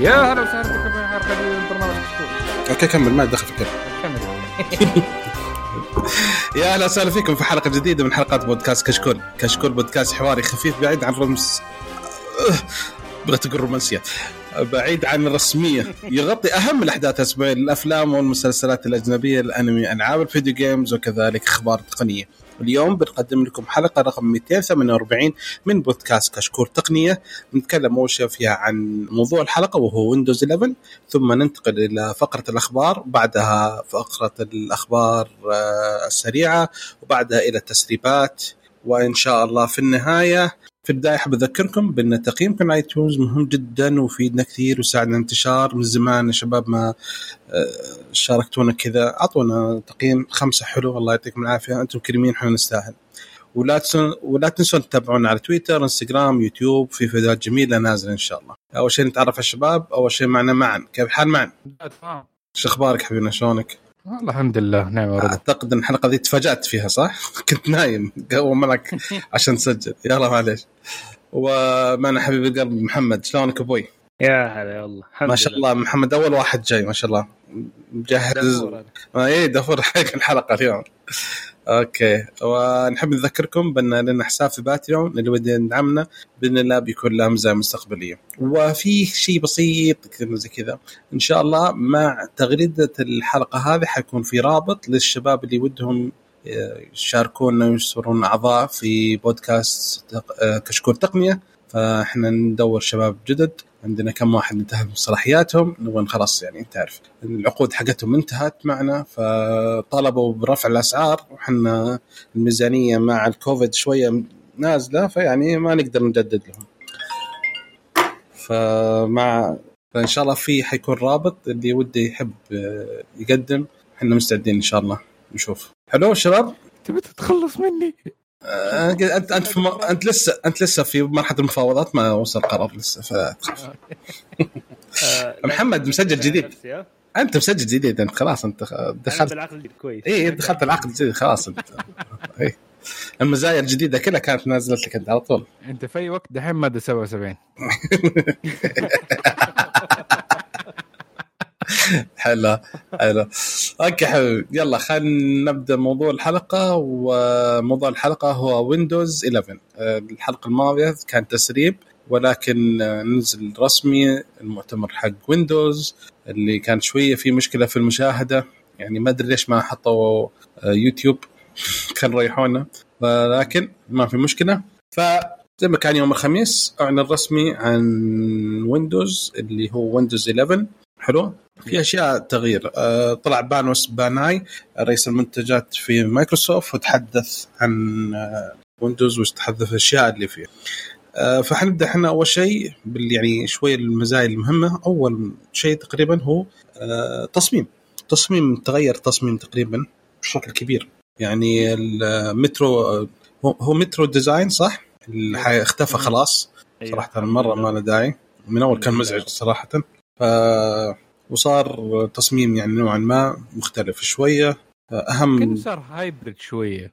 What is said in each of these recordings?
يا هلا وسهلا بكم في حلقه جديده من برنامج كشكول. أوكي كمل ما دخل في الكلام. كمل. يا أهلا وسهلا فيكم في حلقة جديدة من حلقات بودكاست كشكول. كشكول بودكاست حواري خفيف بعيد عن رمز أه، بغيت أقول رومانسية. بعيد عن الرسميه يغطي أهم الأحداث الاسبوعيه الافلام والمسلسلات الأجنبية الأنمي ألعاب ال video games وكذلك أخبار تقنية. اليوم بنقدم لكم حلقة رقم 248 من بودكاست كشكول تقنية. نتكلم أول شيء فيها عن موضوع الحلقة وهو ويندوز 11 ثم ننتقل إلى فقرة الأخبار بعدها فقرة الأخبار آه، السريعة وبعدها إلى التسريبات. وإن شاء الله في النهاية في البداية أحب أذكركم بأن تقييمكم على iTunes مهم جدا ويفيدنا كثير ويساعدنا انتشار. من زمان يا شباب ما آه، شاركتونا كذا. أعطونا تقييم خمسة حلو. الله يعطيكم العافية. أنتم كريمين إحنا نستاهل. ولا تنسون ولا تنسون تتابعونا على تويتر إنستغرام يوتيوب. في فيديوهات جميلة نازلة إن شاء الله. أول شيء نتعرف على الشباب. أول شيء معنا معا كيف الحال معا شو أخبارك حبيبنا؟ شلونك؟ والله الحمد لله نعم ورضا. أعتقد إن الحلقة دي تفاجأت فيها صح؟ كنت نايم قوم معك عشان نسجل يلا معليش. ومعنا حبيب القلب محمد شلونك أبوي؟ يا هلا والله الحمد ما شاء الله محمد أول واحد جاي ما شاء الله. مجهز. آه إيه ديفور حق الحلقة اليوم. أوكي. ونحب نذكركم بأن لنا حساب في باتريون اللي ودي يدعمنا بإذن الله بيكون له مزايا مستقبلية. وفي شيء بسيط زي كذا. إن شاء الله مع تغريدة الحلقة هذه حيكون في رابط للشباب اللي ودهم يشاركونا ويصيرون أعضاء في بودكاست آه، كشكول تقنية. فاحنا ندور شباب جدد. عندنا كم واحد انتهى من صلاحياتهم نبغى خلاص يعني انت عارف العقود حقتهم انتهت معنا فطلبوا برفع الأسعار. وحنا الميزانية مع الكوفيد شوية نازلة فيعني ما نقدر نجدد لهم. فمع فإن شاء الله في حيكون رابط اللي وده يحب يقدم إحنا مستعدين إن شاء الله نشوف. حلو شباب؟ تبي تتخلص مني؟ انت أنت في م... أنت لسه أنت لسه في مرحلة المفاوضات ما وصل قرار لسه فتخاف آه، محمد مسجل جديد. أنت مسجل جديد أنت خلاص أنت دخلت بالعقل الجديد كويس. اي دخلت العقد الجديد خلاص انت إيه. المزايا الجديدة كلها كانت نازلت لك أنت على طول. أنت في أي وقت؟ دحين ماده 77 حلو حلو. أوكي حبيبي يلا خلينا نبدأ موضوع الحلقة وموضوع الحلقة هو ويندوز 11 آه، الحلقة الماضية كان تسريب ولكن نزل رسمي المؤتمر حق ويندوز اللي كان شوية في مشكلة في المشاهدة. يعني ما أدري ليش ما حطوا يوتيوب كان ريحونا ولكن ما في مشكلة. فزي ما كان يوم الخميس أعلن رسمي عن ويندوز اللي هو ويندوز 11 حلو. في أشياء تغيير. آه، طلع بانوس باناي رئيس المنتجات في مايكروسوفت وتحدث عن آه، ويندوز وتحدث الأشياء اللي فيه. آه، فحنبدأ إحنا أول شيء بال يعني شوية المزايا المهمة. أول شيء تقريبا هو تصميم. تصميم تغير تصميم تقريبا بشكل كبير. يعني المترو هو metro design صح؟ اللي اختفى خلاص. أيوة. صراحة مرة ما له داعي. من أول كان مزعج صراحة. ف وصار تصميم يعني نوعا ما مختلف شوية. كان اهم صار hybrid شوية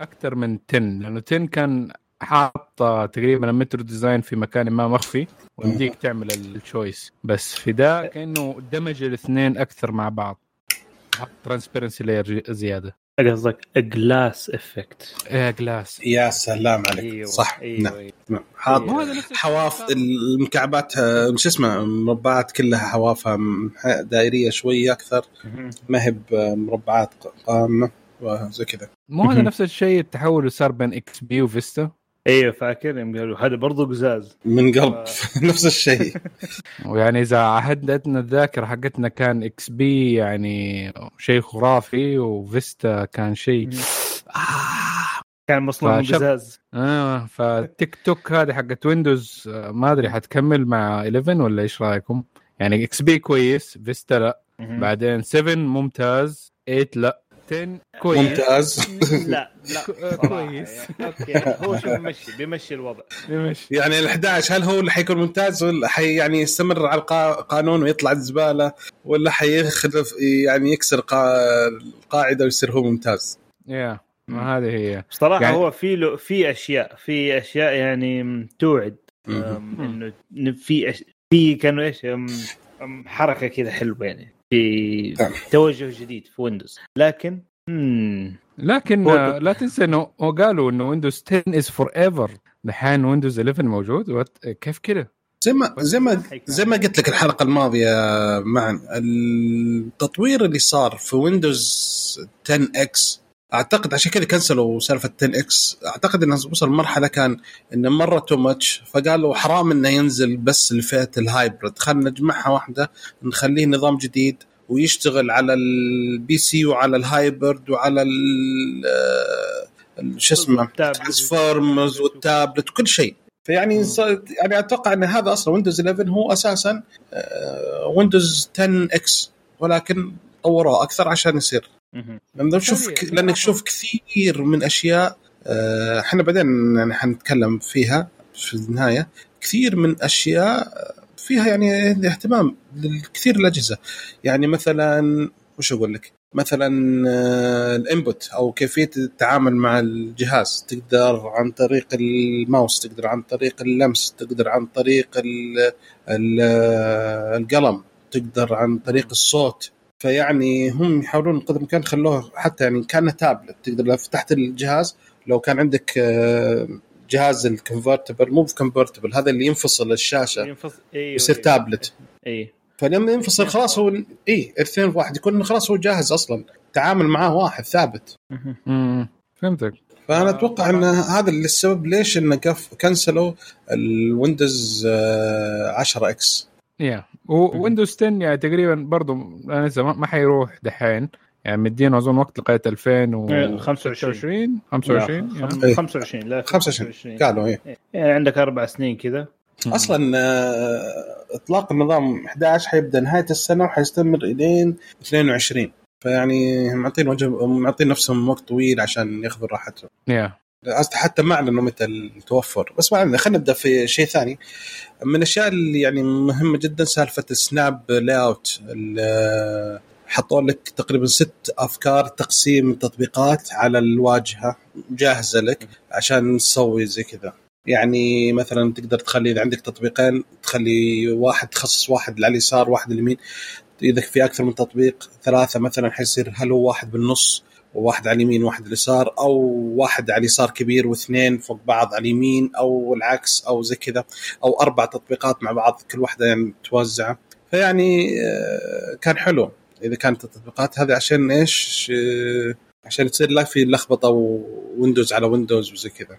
أكثر من 10 لأنه 10 كان حاط تقريبا ال metro design في مكان ما مخفي ويمديك تعمل ال choice بس في ده كأنه دمج الاثنين أكثر مع بعض. حط transparency layer زيادة. قصدك؟ glass effect إيه glass يا سلام عليك. أيوه صح. أيوه نعم. أيوة. نعم. حاط هذا نفس حواف. المكعبات آه، شو اسمه مربعات كلها حوافها م- دائرية شوية أكثر. ما هي بمربعات قامه وزي كذا. مو هذا نفس الشيء التحول اللي صار بين إكس بي وفيستا أيوه فاكر يوم قالوا هذا برضه قزاز. من قلب آه. نفس الشيء. ويعني إذا عهدنا الذاكرة حقتنا كان إكس بي يعني شيء خرافي وفيستا كان شيء آه. كان مصنوع من فشب- قزاز. آه فتيك توك هذه حقت ويندوز آه، ما أدري حتكمل مع 11 ولا إيش رأيكم؟ يعني إكس بي كويس فيستا لا. بعدين 7 ممتاز 8 لا. 10 كويس. ممتاز. لا لا. كويس. يعني. أوكي. هو شو بيمشي بيمشي الوضع. يمشي. يعني ال 11 هل هو اللي حيكون ممتاز ولا حي يعني يستمر على القا- القانون ويطلع الزبالة ولا حيخلف يعني يكسر قا- القاعدة ويصير هو ممتاز؟ يا ما هذه هي. بصراحه يعني- هو في له في أشياء في أشياء يعني توعد. إنه إنه في أش... في كانوا إيش؟ حركة كذا حلوة يعني. في نعم. توجه جديد في ويندوز لكن مم. لكن هو- آه، لا تنسى إنه قالوا إنه ويندوز 10 is forever دحين ويندوز 11 موجود what- كيف كده؟ زي ما زي ما زي ما قلت لك الحلقة الماضية معا التطوير اللي صار في ويندوز 10 إكس أعتقد عشان كذا كنسلوا سالفة 10 إكس أعتقد إنه وصل مرحلة كان إنه مرة too much فقالوا حرام إنه ينزل بس لفئه ال hybrid خلينا نجمعها واحدة نخليه نظام جديد ويشتغل على ال PC وعلى ال hybrid وعلى ال- ال- شو اسمه. transformers وال tablet وكل شيء. فيعني يعني أتوقع إن هذا أصلا ويندوز 11 هو أساسا ويندوز 10 إكس ولكن طوروه أكثر عشان يصير. مهم. لأن نشوف طبيعي. لأنك تشوف كثير من أشياء آه، إحنا بعدين يعني حنتكلم فيها في النهاية كثير من أشياء فيها يعني اهتمام لكثير الأجهزة يعني مثلا وش أقول لك؟ مثلا آه، الإنبوت أو كيفية التعامل مع الجهاز تقدر عن طريق الماوس تقدر عن طريق اللمس تقدر عن طريق ال- ال- القلم تقدر عن طريق الصوت فيعني هم يحاولون قدر الإمكان يخلوه حتى يعني كانه تابلت تقدر لو فتحت الجهاز لو كان عندك آه، جهاز ال convertible مو convertible هذا اللي ينفصل الشاشة ينفصل أيوه يصير أيوة. تابلت اي فلما ينفصل خلاص هو اي الاثنين في واحد يكون خلاص هو جاهز أصلا. تعامل معاه واحد ثابت. امم فهمتك. فأنا آه، أتوقع إن هذا السبب ليش إنه كنسلوا الويندوز 10 إكس. يا ويندوز 10 يعني تقريبا برضه أنا لسه ما ما حيروح دحين. يعني مدينه أظن وقت لغاية 2025 25 25 لا، يعني. خم- إيه. 25 لا 25 قالوا إيه. يعني عندك أربع سنين كذا. أصلا آه، إطلاق النظام 11 حيبدأ نهاية السنة وحيستمر إلين 22 فيعني معطين وجه معطين نفسهم وقت طويل عشان ياخذوا راحتهم. يا حتى ما اعلنوا متى التوفر بس ما علينا خلينا نبدأ في شيء ثاني. من الأشياء اللي يعني مهمة جدا سالفة ال snap layout حطوا لك تقريبا ست أفكار تقسيم التطبيقات على الواجهة جاهزة لك عشان تسوي زي كذا. يعني مثلا تقدر تخلي إذا عندك تطبيقين تخلي واحد تخصص واحد على اليسار واحد اليمين إذا في أكثر من تطبيق ثلاثة مثلا حيصير هل هو واحد بالنص. وواحد على اليمين وواحد على اليسار أو واحد على اليسار كبير واثنين فوق بعض على اليمين أو العكس أو زي كذا أو أربع تطبيقات مع بعض كل واحدة يعني متوزعه فيعني آه، كان حلو إذا كانت التطبيقات. هذه عشان إيش؟ آه، عشان تصير لا في لخبطة ويندوز على ويندوز وزي كذا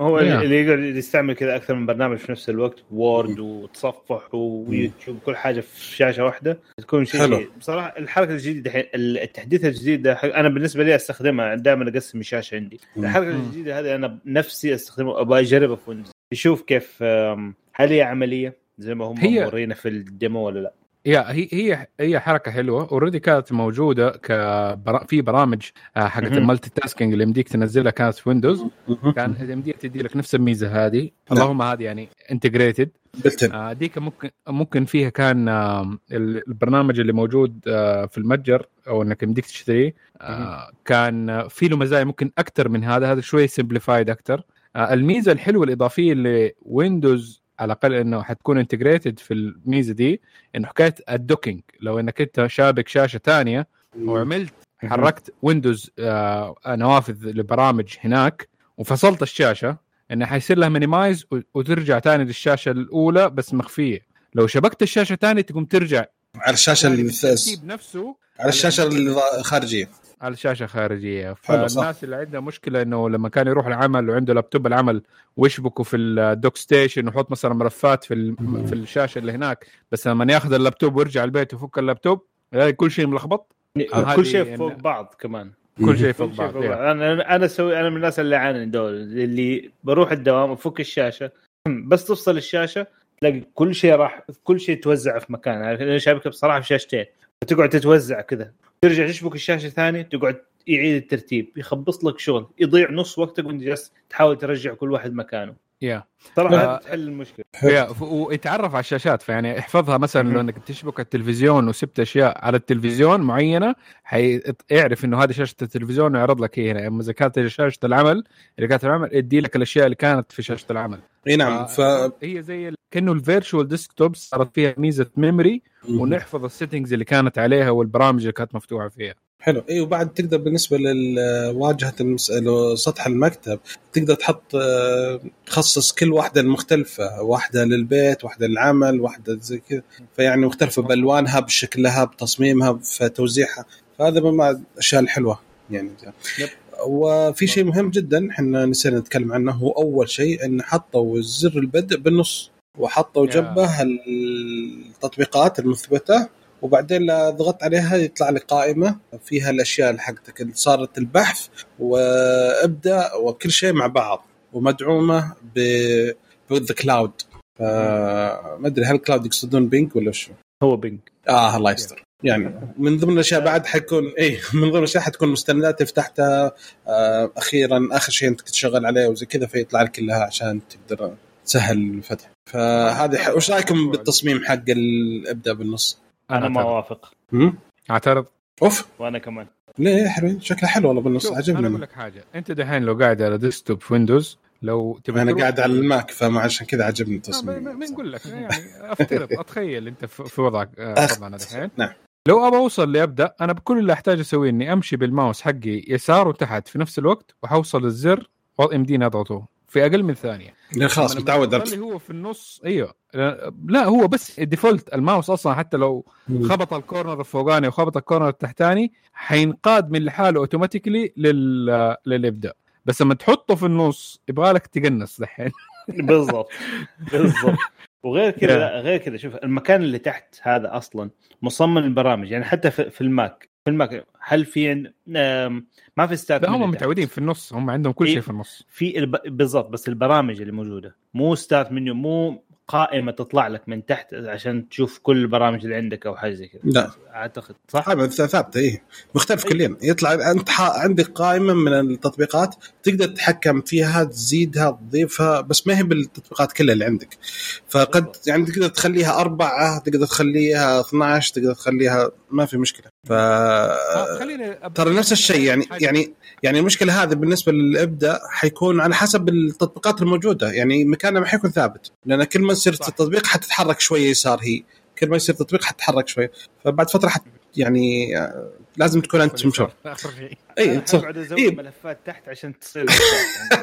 هو Yeah. اللي يقدر يستعمل كذا أكثر من برنامج في نفس الوقت وورد وتصفح ويوتيوب كل حاجة في شاشة واحدة تكون شيء حلو. بصراحة الحركة الجديدة الحين التحديث الجديد ده أنا بالنسبة لي أستخدمها دائما أقسم الشاشة عندي. الحركة. الجديدة هذه أنا بنفسي أستخدمها أبغى أجربها في ويندوز يشوف كيف هل هي عملية زي ما هم مورينا في ال demo ولا لا يا هي هي هي حركة حلوة. already كانت موجودة كبرا في برامج آه، حقت. ال multitasking اللي يمديك تنزلها كانت في ويندوز كان يمديك تدي لك نفس الميزة هذه. اللهم هذه يعني integrated آه ديك ممكن ممكن فيها كان آه ال- البرنامج اللي موجود في المتجر أو إنك يمديك تشتريه. كان في له مزايا ممكن أكثر من هذا. هذا شوي simplified أكثر الميزة الحلوة الإضافية اللي Windows على الأقل إنه حتكون integrated في الميزة دي إنه حكاية ال docking لو إنك أنت شابك شاشة ثانية وعملت حركت windows آه نوافذ لبرامج هناك وفصلت الشاشة إنه حيصير لها minimize وترجع ثاني للشاشة الأولى بس مخفية. لو شبكت الشاشة ثاني تقوم ترجع على الشاشة اللي الترتيب نفسه على الشاشة الخارجية. على الشاشة خارجية. فالناس اللي عندها مشكلة إنه لما كان يروح العمل وعنده لابتوب العمل ويشبكوا في ال dock station ويحط مثلا ملفات في ال- في الشاشة اللي هناك بس لما يأخذ اللابتوب ويرجع البيت ويفك اللابتوب يلاقي كل شيء ملخبط. آه، كل شيء فوق إن- بعض كمان. كل شيء فوق بعض فوق. أنا أنا أسوي أنا من الناس اللي عاني دول اللي بروح الدوام افك الشاشة بس تفصل الشاشة تلاقي كل شيء راح كل شيء توزع في مكان. عارف أنا شابكة بصراحة في شاشتين. فتقعد تتوزع كذا. ترجع تشبك الشاشة ثاني تقعد يعيد الترتيب يخبص لك شغل يضيع نص وقتك وانت جالس تحاول ترجع كل واحد مكانه. يا صراحة آه. هذا تحل المشكلة. يا ويتعرف على الشاشات فيعني احفظها مثلا لو انك تشبك التلفزيون وسبت أشياء على التلفزيون معينة حيعرف إنه هذه شاشة التلفزيون ويعرض لك هي هنا أما إذا كانت شاشة العمل إذا كانت العمل يدي لك الأشياء اللي كانت في شاشة العمل. إي نعم ف هي زي ال- كأنه ال virtual desktop صارت فيها ميزة memory ونحفظ ال settings اللي كانت عليها والبرامج اللي كانت مفتوحة فيها. حلو اي وبعد تقدر بالنسبة لواجهه المس... سطح المكتب تقدر تحط آه، تخصص كل واحدة المختلفة واحدة للبيت واحدة للعمل واحدة زي كذا فيعني مختلفة بألوانها بشكلها بتصميمها بتوزيعها فهذا من الأشياء الحلوة يعني yep. وفي شيء مهم جدا إحنا نسينا نتكلم عنه هو أول شيء إن حطوا زر البدء بالنص وحطوا. جنبه التطبيقات المثبتة وبعدين لا ضغطت عليها يطلع لي قائمة فيها الأشياء اللي حقتك. اللي صارت البحث وابدا وكل شيء مع بعض ومدعومة ب ب the cloud ما أدري هل cloud يقصدون Bing ولا شو؟ هو Bing آه الله يستر. يعني من ضمن الأشياء بعد حيكون اي من ضمن الأشياء حتكون مستندات فتحتها آه أخيرا آخر شيء أنت تشتغل عليه وزي كذا فيطلع لك كلها عشان تقدر تسهل الفتح. فهذه ح- وش رأيكم بالتصميم حق الابدا بالنص؟ أنا ما أعترض. اوافق؟ أعترض. أوف. وأنا كمان. ليه يا حبيبي شكله حلو والله بالنص. شوف أنا عجبني أقول أنا. لك حاجة. أنت دحين لو قاعد على desktop في Windows لو تبغى أنا قاعد على ال Mac فما عشان كذا عجبني التصميم ما ما نقول لك يعني أفترض أتخيل أنت في وضعك آه، وضعنا دحين. نعم. لو ابى أوصل لأبدأ أنا بكل اللي أحتاج أسويه إني أمشي بالماوس حقي يسار وتحت في نفس الوقت وحوصل الزر يمديني اضغطه في أقل من ثانية. لأن خلاص متعود اللي هو في النص أيوه. لا هو بس ال default ال mouse أصلا حتى لو خبط ال corner الفوقاني وخبط ال corner التحتاني حينقاد من لحاله automatically لل للابدأ. بس لما تحطه في النص يبغى لك تقنص دحين. بالضبط بالضبط. وغير كذا غير كذا شوف المكان اللي تحت هذا أصلا مصمم البرامج يعني حتى في ال Mac. في ال Mac هل في ما في ستات هم. متعودين في النص هم عندهم كل. شيء في النص في الب... بالضبط بس البرامج اللي موجودة مو ستارت منيو مو قائمة تطلع لك من تحت عشان تشوف كل البرامج اللي عندك أو حاجة زي كذا لا أعتقد صح؟ هذا ثابته اي مختلف إيه. كليا يطلع أنت ح- عندك قائمة من التطبيقات تقدر تتحكم فيها تزيدها تضيفها بس ما هي بالتطبيقات كلها اللي عندك فقد بالضبط. يعني تقدر تخليها أربعة تقدر تخليها 12 تقدر تخليها ما في مشكلة ف ترى نفس الشيء يعني. يعني يعني المشكلة هذه بالنسبة للابدا حيكون على حسب التطبيقات الموجودة يعني مكانها ما حيكون ثابت لأن كل ما يصير. التطبيق حتتحرك شوية يسار هي كل ما يصير تطبيق حتتحرك شوية فبعد فترة حت يعني آه، لازم تكون انت شيء. إي أنا تص- اقعد ازود إيه. ملفات تحت عشان تصير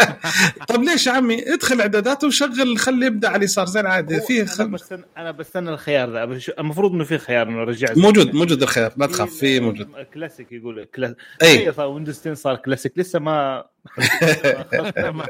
طب ليش يا عمي؟ ادخل اعدادات وشغل خلي يبدأ على اليسار. زي العاده في أنا خل... بستنى أنا بستنى الخيار ذا. بش- المفروض إنه في خيار إنه رجعت موجود موجود الخير لا تخاف في موجود. كلاسيك يقول كلاسيك إي. صار Windows 10 صار كلاسيك. لسه ما.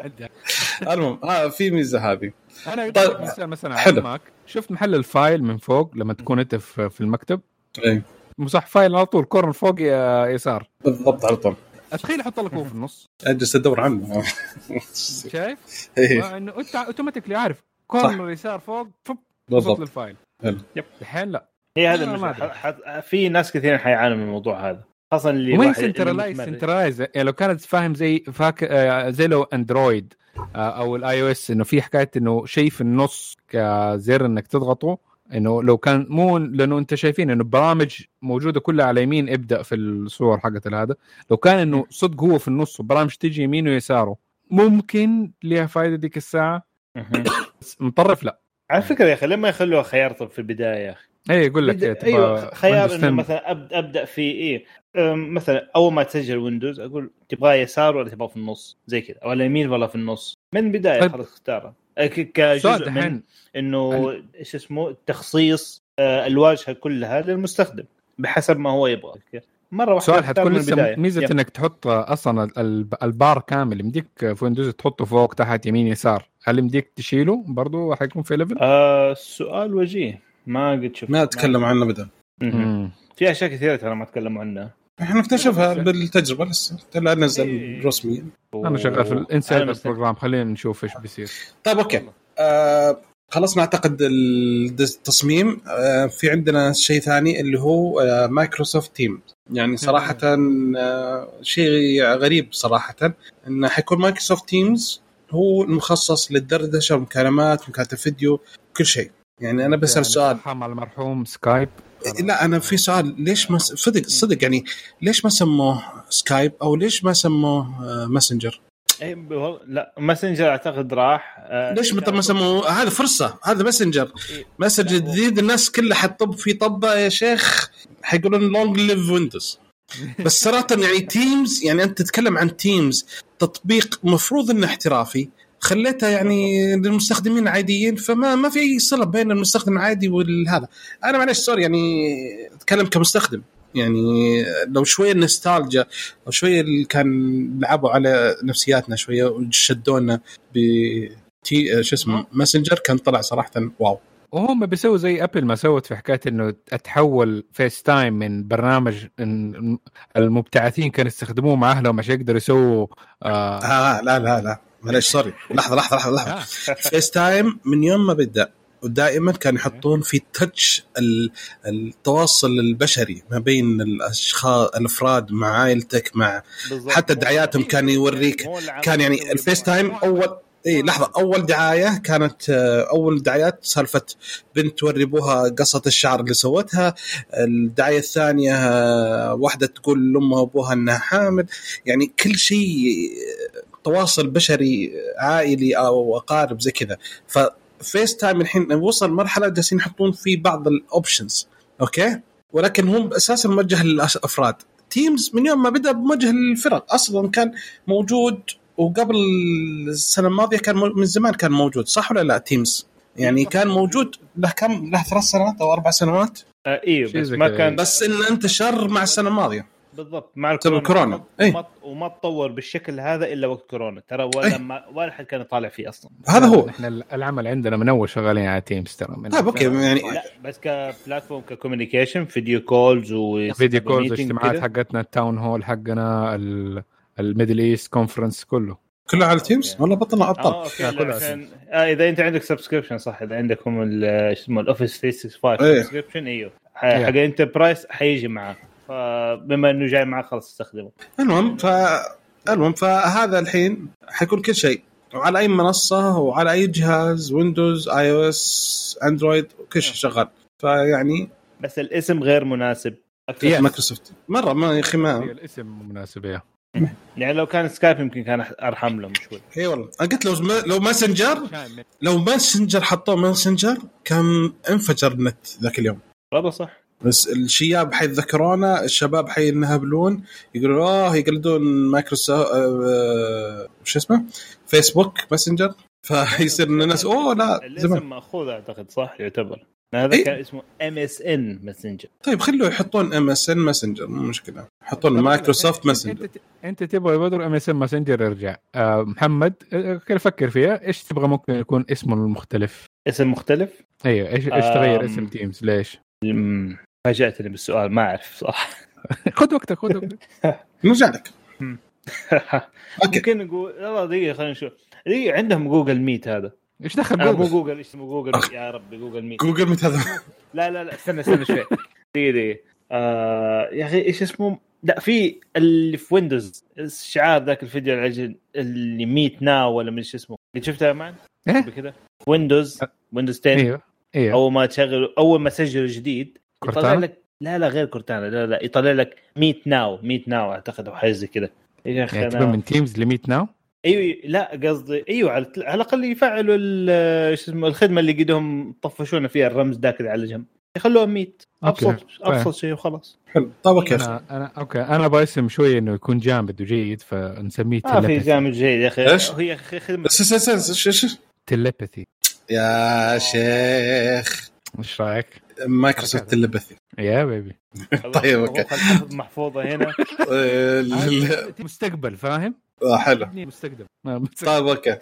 المهم ها في ميزة هذه. أنا طيب. مثلا حلو. على ال Mac شفت محل ال file من فوق لما تكون أنت في في المكتب؟ إي. مسح file على طول corner فوق يا- يسار. بالضبط على طول. أتخيل أحط لك هو في النص. أجلس أدور عنه. شايف؟ إيه، إنه انت automatically عارف. corner يسار فوق فب بالضبط. لل file. yep. الحين لا. هي هذا ما ح- في ناس كثير حيعانوا من الموضوع هذا. خاصة اللي هي اللي centralized. centralized يعني لو كانت فاهم زي ماك آه، زي لو Android آه، أو ال iOS إنه في حكاية إنه شيء في النص كزر إنك تضغطه إنه لو كان مو لأنه أنت شايفين إنه برامج موجودة كلها على يمين ابدأ في الصور حقت هذا لو كان إنه صدق هو في النص وبرامج تجي يمينه ويساره ممكن ليها فائده ديك الساعة. بس مطرف لا. على فكرة يا أخي لما يخلوها خيار طب في البداية يا أخي. اي يقول لك بد- أيوه خيار إنه 10. مثلا ابدا أبدأ في إيه؟ مثلا أول ما تسجل ويندوز أقول تبغاه يسار ولا تبغاه في النص؟ زي كذا. ولا يمين ولا في النص. من البداية طيب. خلاص سؤال كجزء من إنه إيش اسمه تخصيص آه، الواجهة كلها للمستخدم بحسب ما هو يبغى. مرة واحدة سؤال حتكون لسه. ميزه yep. إنك تحط أصلا ال- البار كامل يمديك في Windows تحطه فوق تحت يمين يسار. هل يمديك تشيله برضو؟ حيكون في level؟ آه السؤال وجيه. ما قد شفت ما أتكلم عنه ابدا. في أشياء كثيرة ترى ما تكلموا عنها. إحنا نكتشفها بالتجربة لسه. لا نزل إيه. رسميا. أنا شغال في مستني. program خلينا نشوف إيش بيصير. طيب أوكي. آه خلصنا اعتقد التصميم. آه في عندنا شيء ثاني اللي هو آه Microsoft Teams يعني صراحة آه شيء غريب صراحة انه حيكون Microsoft Teams هو مخصص للدردشة ومكالمات ومكالمات الفيديو كل شيء. يعني أنا بسأل يعني سؤال. على المرحوم Skype لا أنا في سؤال ليش ما صدق صدق يعني ليش ما سموه Skype أو ليش ما سموه آه، Messenger؟ إيه، والله- لا Messenger أعتقد راح آه، ليش ما ما سموه؟ هذا فرصة هذا Messenger إيه. message جديد الناس كلها حتطب في طبة يا شيخ حيقولون long live Windows بس صراحة يعني Teams يعني أنت تتكلم عن Teams تطبيق مفروض إنه احترافي. خليته يعني للمستخدمين العاديين فما ما في أي صلة بين المستخدم العادي والهذا. أنا معلش sorry يعني أتكلم كمستخدم. يعني لو شوية نستالجيا أو شوية اللي كان لعبوا على نفسياتنا شوية وشدونا ب تي شو اسمه Messenger كان طلع صراحة wow. وهم بيسووا زي Apple ما سوت في حكاية إنه تحول FaceTime من برنامج المبتعثين كانوا يستخدموه مع أهلهم عشان يقدروا يسووا آه آه لا لا لا. معلش sorry لحظة لحظة لحظة لحظة. آه. FaceTime من يوم ما بدأ ودائما كانوا يحطون في touch ال- التواصل البشري ما بين الأشخاص الأفراد مع عائلتك مع. حتى دعاياتهم كان يوريك. كان يعني ال FaceTime أول اي لحظة أول دعاية كانت آه، أول دعايات سالفة بنت توري أبوها قصة الشعر اللي سوتها. الدعاية الثانية آه، واحدة تقول لأمها وأبوها إنها حامل. يعني كل شيء آه، تواصل بشري عائلي أو أقارب زي كذا. ف FaceTime الحين وصل مرحلة جالسين يحطون فيه بعض ال options okay؟ ولكن هم أساسا موجه للأفراد. Teams من يوم ما بدأ موجه للفرق. أصلا كان موجود وقبل السنة الماضية كان من زمان كان موجود. صح ولا لا Teams يعني كان موجود له كم؟ له ثلاث سنوات أو أربع سنوات؟ آه أيوه بس ما. كان بس ان انتشر مع السنة الماضية. بالضبط مع الكورونا الكورونا. إيه. وما, وما تطور بالشكل هذا إلا وقت كورونا. ترى ولا. ما ولا حد كان يطالع فيه أصلا. هذا هو. إحنا العمل عندنا من أول شغالين على Teams ترى. من طيب okay يعني لا بس ك platform ك communication video calls و video calls اجتماعات. حقتنا ال town hall حقنا ال- ال Middle East conference كله. كله على Teams والله بطلنا آه ابطال عشان آه إذا أنت عندك subscription صح. إذا عندكم اسمه ال Office 365 إيه. subscription إيوه. حق enterprise حيجي معاه فبما انه جاي معاه خلاص استخدمه. المهم ف المهم فهذا الحين حيكون كل شيء. وعلى أي منصة وعلى أي جهاز Windows iOS Android كل شيء شغال. فيعني بس الاسم غير مناسب. أكثر. Yes. مايكروسوفت. مرة ما يا أخي ما الاسم مناسب يا. يعني لو كان Skype يمكن كان أرحم لهم شوي. اي والله. أنا قلت لو لو Messenger لو Messenger حطوه Messenger كان انفجر النت ذاك اليوم. والله صح. بس الشياب حيتذكرونا الشباب حينهبلون يقولون آه يقلدون مايكروسوفت آه شو اسمه؟ Facebook Messenger. فيصير إن الناس أوه لا الاسم زمان مأخوذ أعتقد صح؟ يعتبر. هذا إيه. كان اسمه ام اس ان ماسنجر طيب خلوا يحطون MSN Messenger مو مشكلة. يحطون Microsoft Messenger انت انت تبغى بدر MSN Messenger ارجع. آه محمد آه، كيف فكر فيها؟ إيش تبغى ممكن يكون اسمه المختلف؟ اسم مختلف؟ أيوه إيش إيش تغير. اسم Teams ليش؟ فاجأتني بالسؤال ما أعرف صراحة. خذ وقتك خذ وقتك. نرجع لك أوكي. ممكن نقول لا دقيقة خلينا نشوف. دقيقة عندهم جوجل ميت هذا. إيش دخل آه مو جوجل؟ جوجل إيش اسمه جوجل؟ يا ربي جوجل ميت. جوجل ميت هذا. لا لا لا استنى استنى شوي. دقيقة دقيقة. آه يا أخي إيش اسمه؟ لا في اللي في ويندوز الشعار ذاك الفيديو العجل اللي ميت ناو ولا من إيش اسمه. اللي شفتها يا مان؟ إيه؟ بكذا ويندوز ويندوز 10 أيوه أيوه أول ما تشغل أول ما تسجل جديد يطلع؟ لك لا لا غير Cortana. لا لا يطلع لك Meet Now Meet Now أعتقد أو حاجة زي كذا يا أخي يعني من Teams ل Meet Now؟ أيوه لا قصدي أيوه على, على الأقل يفعلوا ال- شو اسمه الخدمة اللي قدهم طفشونا فيها الرمز ذاك اللي على جنب يخلوها Meet. ابسط أبسط شيء وخلاص. حلو. طيب okay أنا أنا okay. أنا أبغى اسم شوي إنه يكون جامد وجيد فنسميه ما في telepathy جامد جيد يا أخي. إيش؟ هي خدمة. telepathy يا شيخ. إيش رأيك؟ Microsoft Telepathy يا baby. طيب، نحفظ محفوظة هنا. مستقبل فاهم؟ آه، حلو. مستقبل. ما- مستقبل. طيب okay.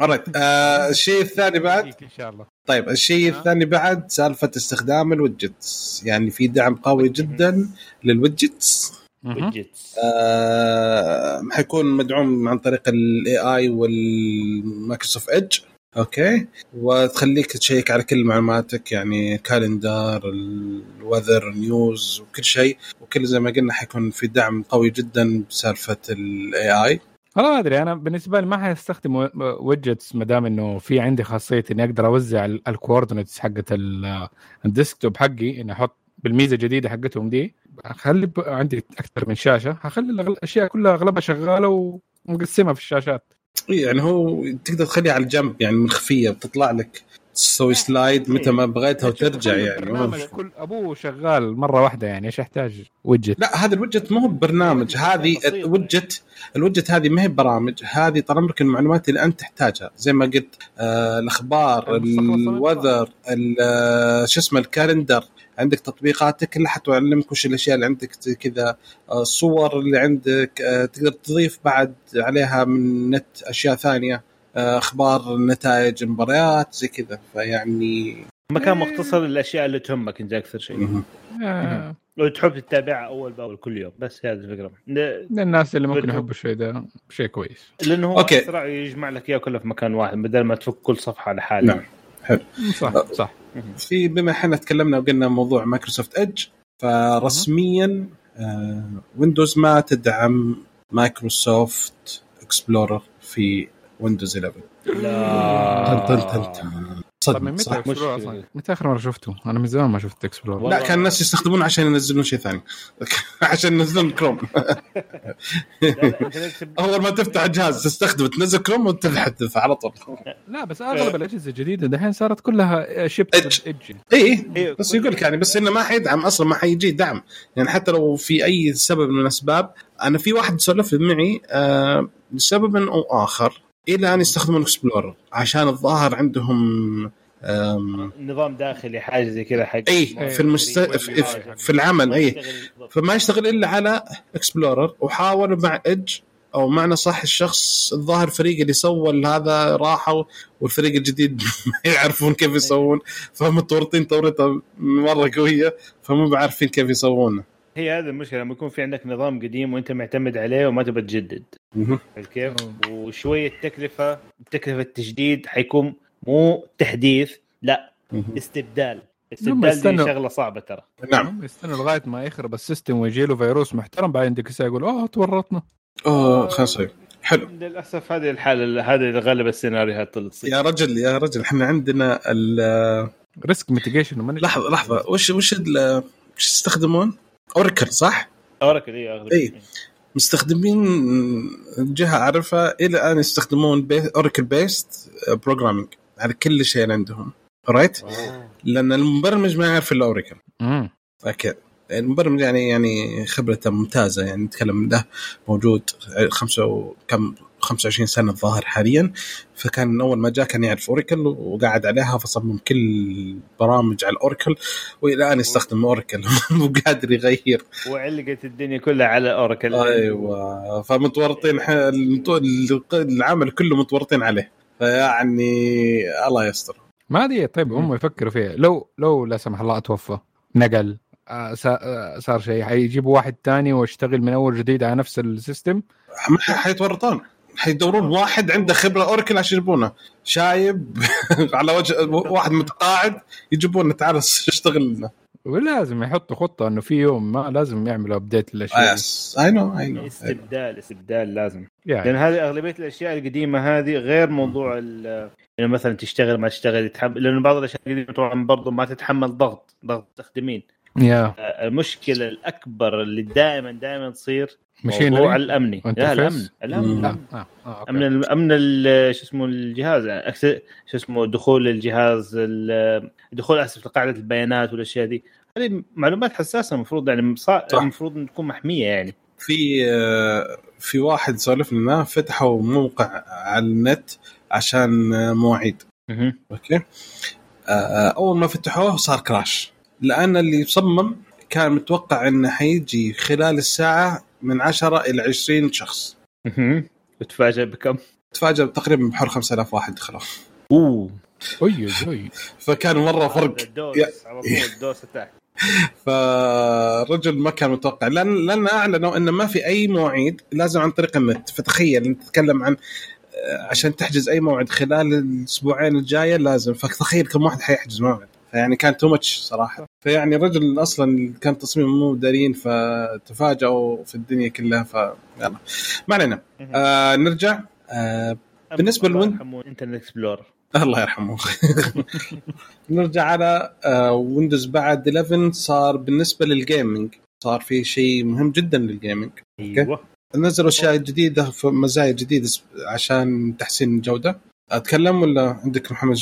Alright. آه الشيء الثاني بعد؟ إن شاء الله. طيب الشيء الثاني بعد سالفة استخدام ال widgets يعني في دعم قوي جدا للويدجتس. ويدجتس آه حيكون مدعوم عن طريق ال AI وال Microsoft Edge okay. وتخليك تشيك على كل معلوماتك يعني calendar ال weather news وكل شيء. وكل زي ما قلنا حيكون في دعم قوي جدا بسالفة ال AI والله ما أدري أنا بالنسبة لي ما حستخدم widgets ما دام إنه في عندي خاصية إني أقدر أوزع ال coordinates حقت ال- ال desktop حقي إني أحط بالميزة الجديدة حقتهم دي. أخلي عندي أكثر من شاشة هخلي الاشياء كلها أغلبها شغالة ومقسمها في الشاشات. يعني هو تقدر تخليها على الجنب يعني مخفيه بتطلع لك تسوي slide متى ما بغيتها وترجع يعني ما برنامج كل أبوه شغال مرة واحدة يعني إيش يحتاج؟ ويدجت لا هذا الوجت مو برنامج هذه بسيطة. ال widget ال widget هذه ما هي برامج هذه طال عمرك المعلومات اللي أنت تحتاجها زي ما قلت آه الأخبار من ال weather ال- آه، شو اسمه ال calendar عندك تطبيقاتك كلها حتعلمك وش الأشياء اللي عندك كذا آه، الصور اللي عندك آه، تقدر تضيف بعد عليها من نت أشياء ثانية آه، أخبار نتائج مباريات زي كذا. فيعني مكان مختصر للأشياء اللي تهمك انت أكثر شيء. آه، وتحب تتابعها أول بأول كل يوم بس هذه الفكرة. للناس اللي ممكن. يحبوا الشيء ده شيء كويس. لأنه هو أوكي. أسرع يجمع لك إياه كله في مكان واحد بدل ما تفك كل صفحة لحالها. نعم. حلو. صح صح. في بما إحنا تكلمنا وقلنا موضوع Microsoft Edge فرسميا آه Windows ما تدعم Microsoft Explorer في Windows 11 لا. طيب متى صح إكسبلور مشكلة. أصلا؟ متى آخر مرة شفته؟ أنا من زمان ما شفت Explorer. لا كان الناس يستخدمونه عشان ينزلون شيء ثاني عشان ينزلون كروم أول ما تفتح الجهاز تستخدمه تنزل كروم وتحذف على طول لا بس أغلب الأجهزة الجديدة دحين صارت كلها شيب. Edge اي إيه، بس يقول لك يعني بس إنه ما حيدعم أصلا ما حيجي دعم يعني حتى لو في أي سبب من الأسباب أنا في واحد سولف معي آه لسبب أو آخر إلى أن يستخدمون Explorer عشان الظاهر عندهم نظام داخلي حاجة زي كذا حق اي في المست... في, في, العمل اي فما يشتغل إلا على Explorer وحاولوا مع Edge أو معنى صح الشخص الظاهر فريق اللي سوى هذا راحوا والفريق الجديد ما يعرفون كيف يسوون فمتورطين تورطه مرة قوية فمو بعارفين كيف يسوونه. هي هذه المشكلة لما يكون في عندك نظام قديم وأنت معتمد عليه وما تبى تجدد كيف؟ وشوية تكلفة تكلفه التجديد حيكون مو تحديث لا. استبدال هم استبدال دي. شغلة صعبة ترى نعم هم يستنوا لغاية ما يخرب السيستم ويجي له فيروس محترم بعدين ديك الساعة يقول اوه تورطنا اوه خلاص طيب. حلو للأسف هذه الحالة هذه غالب السيناريوهات اللي تصير يا رجل يا رجل إحنا عندنا ال- risk mitigation لحظة لحظة وش وش ال- وش يستخدمون؟ Oracle صح؟ Oracle اي اغلب إيه. مستخدمين جهة اعرفها إلى الان يستخدمون Oracle based programming على كل شيء عندهم right؟ لأن المبرمج ما يعرف إلا Oracle. أوكي المبرمج يعني يعني خبرته ممتازة يعني نتكلم له موجود خمسة و- كم 25 سنة الظاهر حاليا فكان من أول ما جاء كان يعرف أوراكل وقعد عليها فصمم كل برامج على الاوراكل وإلى الآن يستخدم أوراكل مو قادر يغير. وعلقت الدنيا كلها على أوراكل. أيوه. فمتورطين العمل كله متورطين عليه. فيعني الله يستر. ما أدري طيب هم يفكروا فيها. لو لو لا سمح الله أتوفى نقل آه، سا- آه، صار شيء. حيجيبوا واحد تاني واشتغل من أول جديد على نفس ال system؟ حيتورطون. حيدورون واحد عنده خبرة Oracle عشان يجيبونه. شايب على وجه واحد متقاعد يجيبونه. تعال اشتغل لنا. ولازم يحطوا خطة إنه في يوم ما لازم يعملوا update للأشياء. yes I know I know استبدال استبدال لازم. يعني لأن هذه أغلبية الأشياء القديمة هذه غير موضوع ال- إنه مثلا تشتغل ما تشتغل يتحمل لأنه بعض الأشياء القديمة طبعا برضه ما تتحمل ضغط ضغط المستخدمين يا المشكلة الأكبر اللي دائما دائما تصير موضوع الأمني لا؟ الأمن الأمن. لا آه. آه. okay. أمن ال- أمن ال- شو اسمه الجهاز access- شو اسمه دخول الجهاز ال- دخول أسف لقاعده البيانات والأشياء دي هذه معلومات حساسة المفروض يعني. المفروض ان تكون محمية يعني في آه، في واحد سولف لنا فتحوا موقع على النت عشان آه، مواعيد. okay آه، أول ما فتحوه صار crash لأن اللي صمم كان متوقع إنه حيجي خلال الساعة من 10 إلى 20 شخص. مهم. وتفاجئ بكم؟ تفاجأ تقريبا بحول 5000 واحد دخلوا. أوه. اي فكان مرة فرق. ال DoS على طول ال DoS attack. فالرجل ما كان متوقع. لأن لأن أعلنوا إنه ما في أي مواعيد لازم عن طريق النت. فتخيل أنت تتكلم عن آه، عشان تحجز أي موعد خلال الأسبوعين الجاية لازم. فتخيل كم واحد حيحجز موعد. فيعني كان too much صراحة. فيعني الرجل أصلا كان تصميمه مو دارين فتفاجئوا في الدنيا كلها ف يلا. ما علينا. آه نرجع. آه بالنسبة لل Win- Internet Explorer الله يرحمه. نرجع على آه Windows بعد 11 صار بالنسبة لل gaming صار في شيء مهم جدا لل gaming أيوه. نزلوا أشياء جديدة في مزايا جديدة عشان تحسين الجودة. أتكلم ولا عندك محمد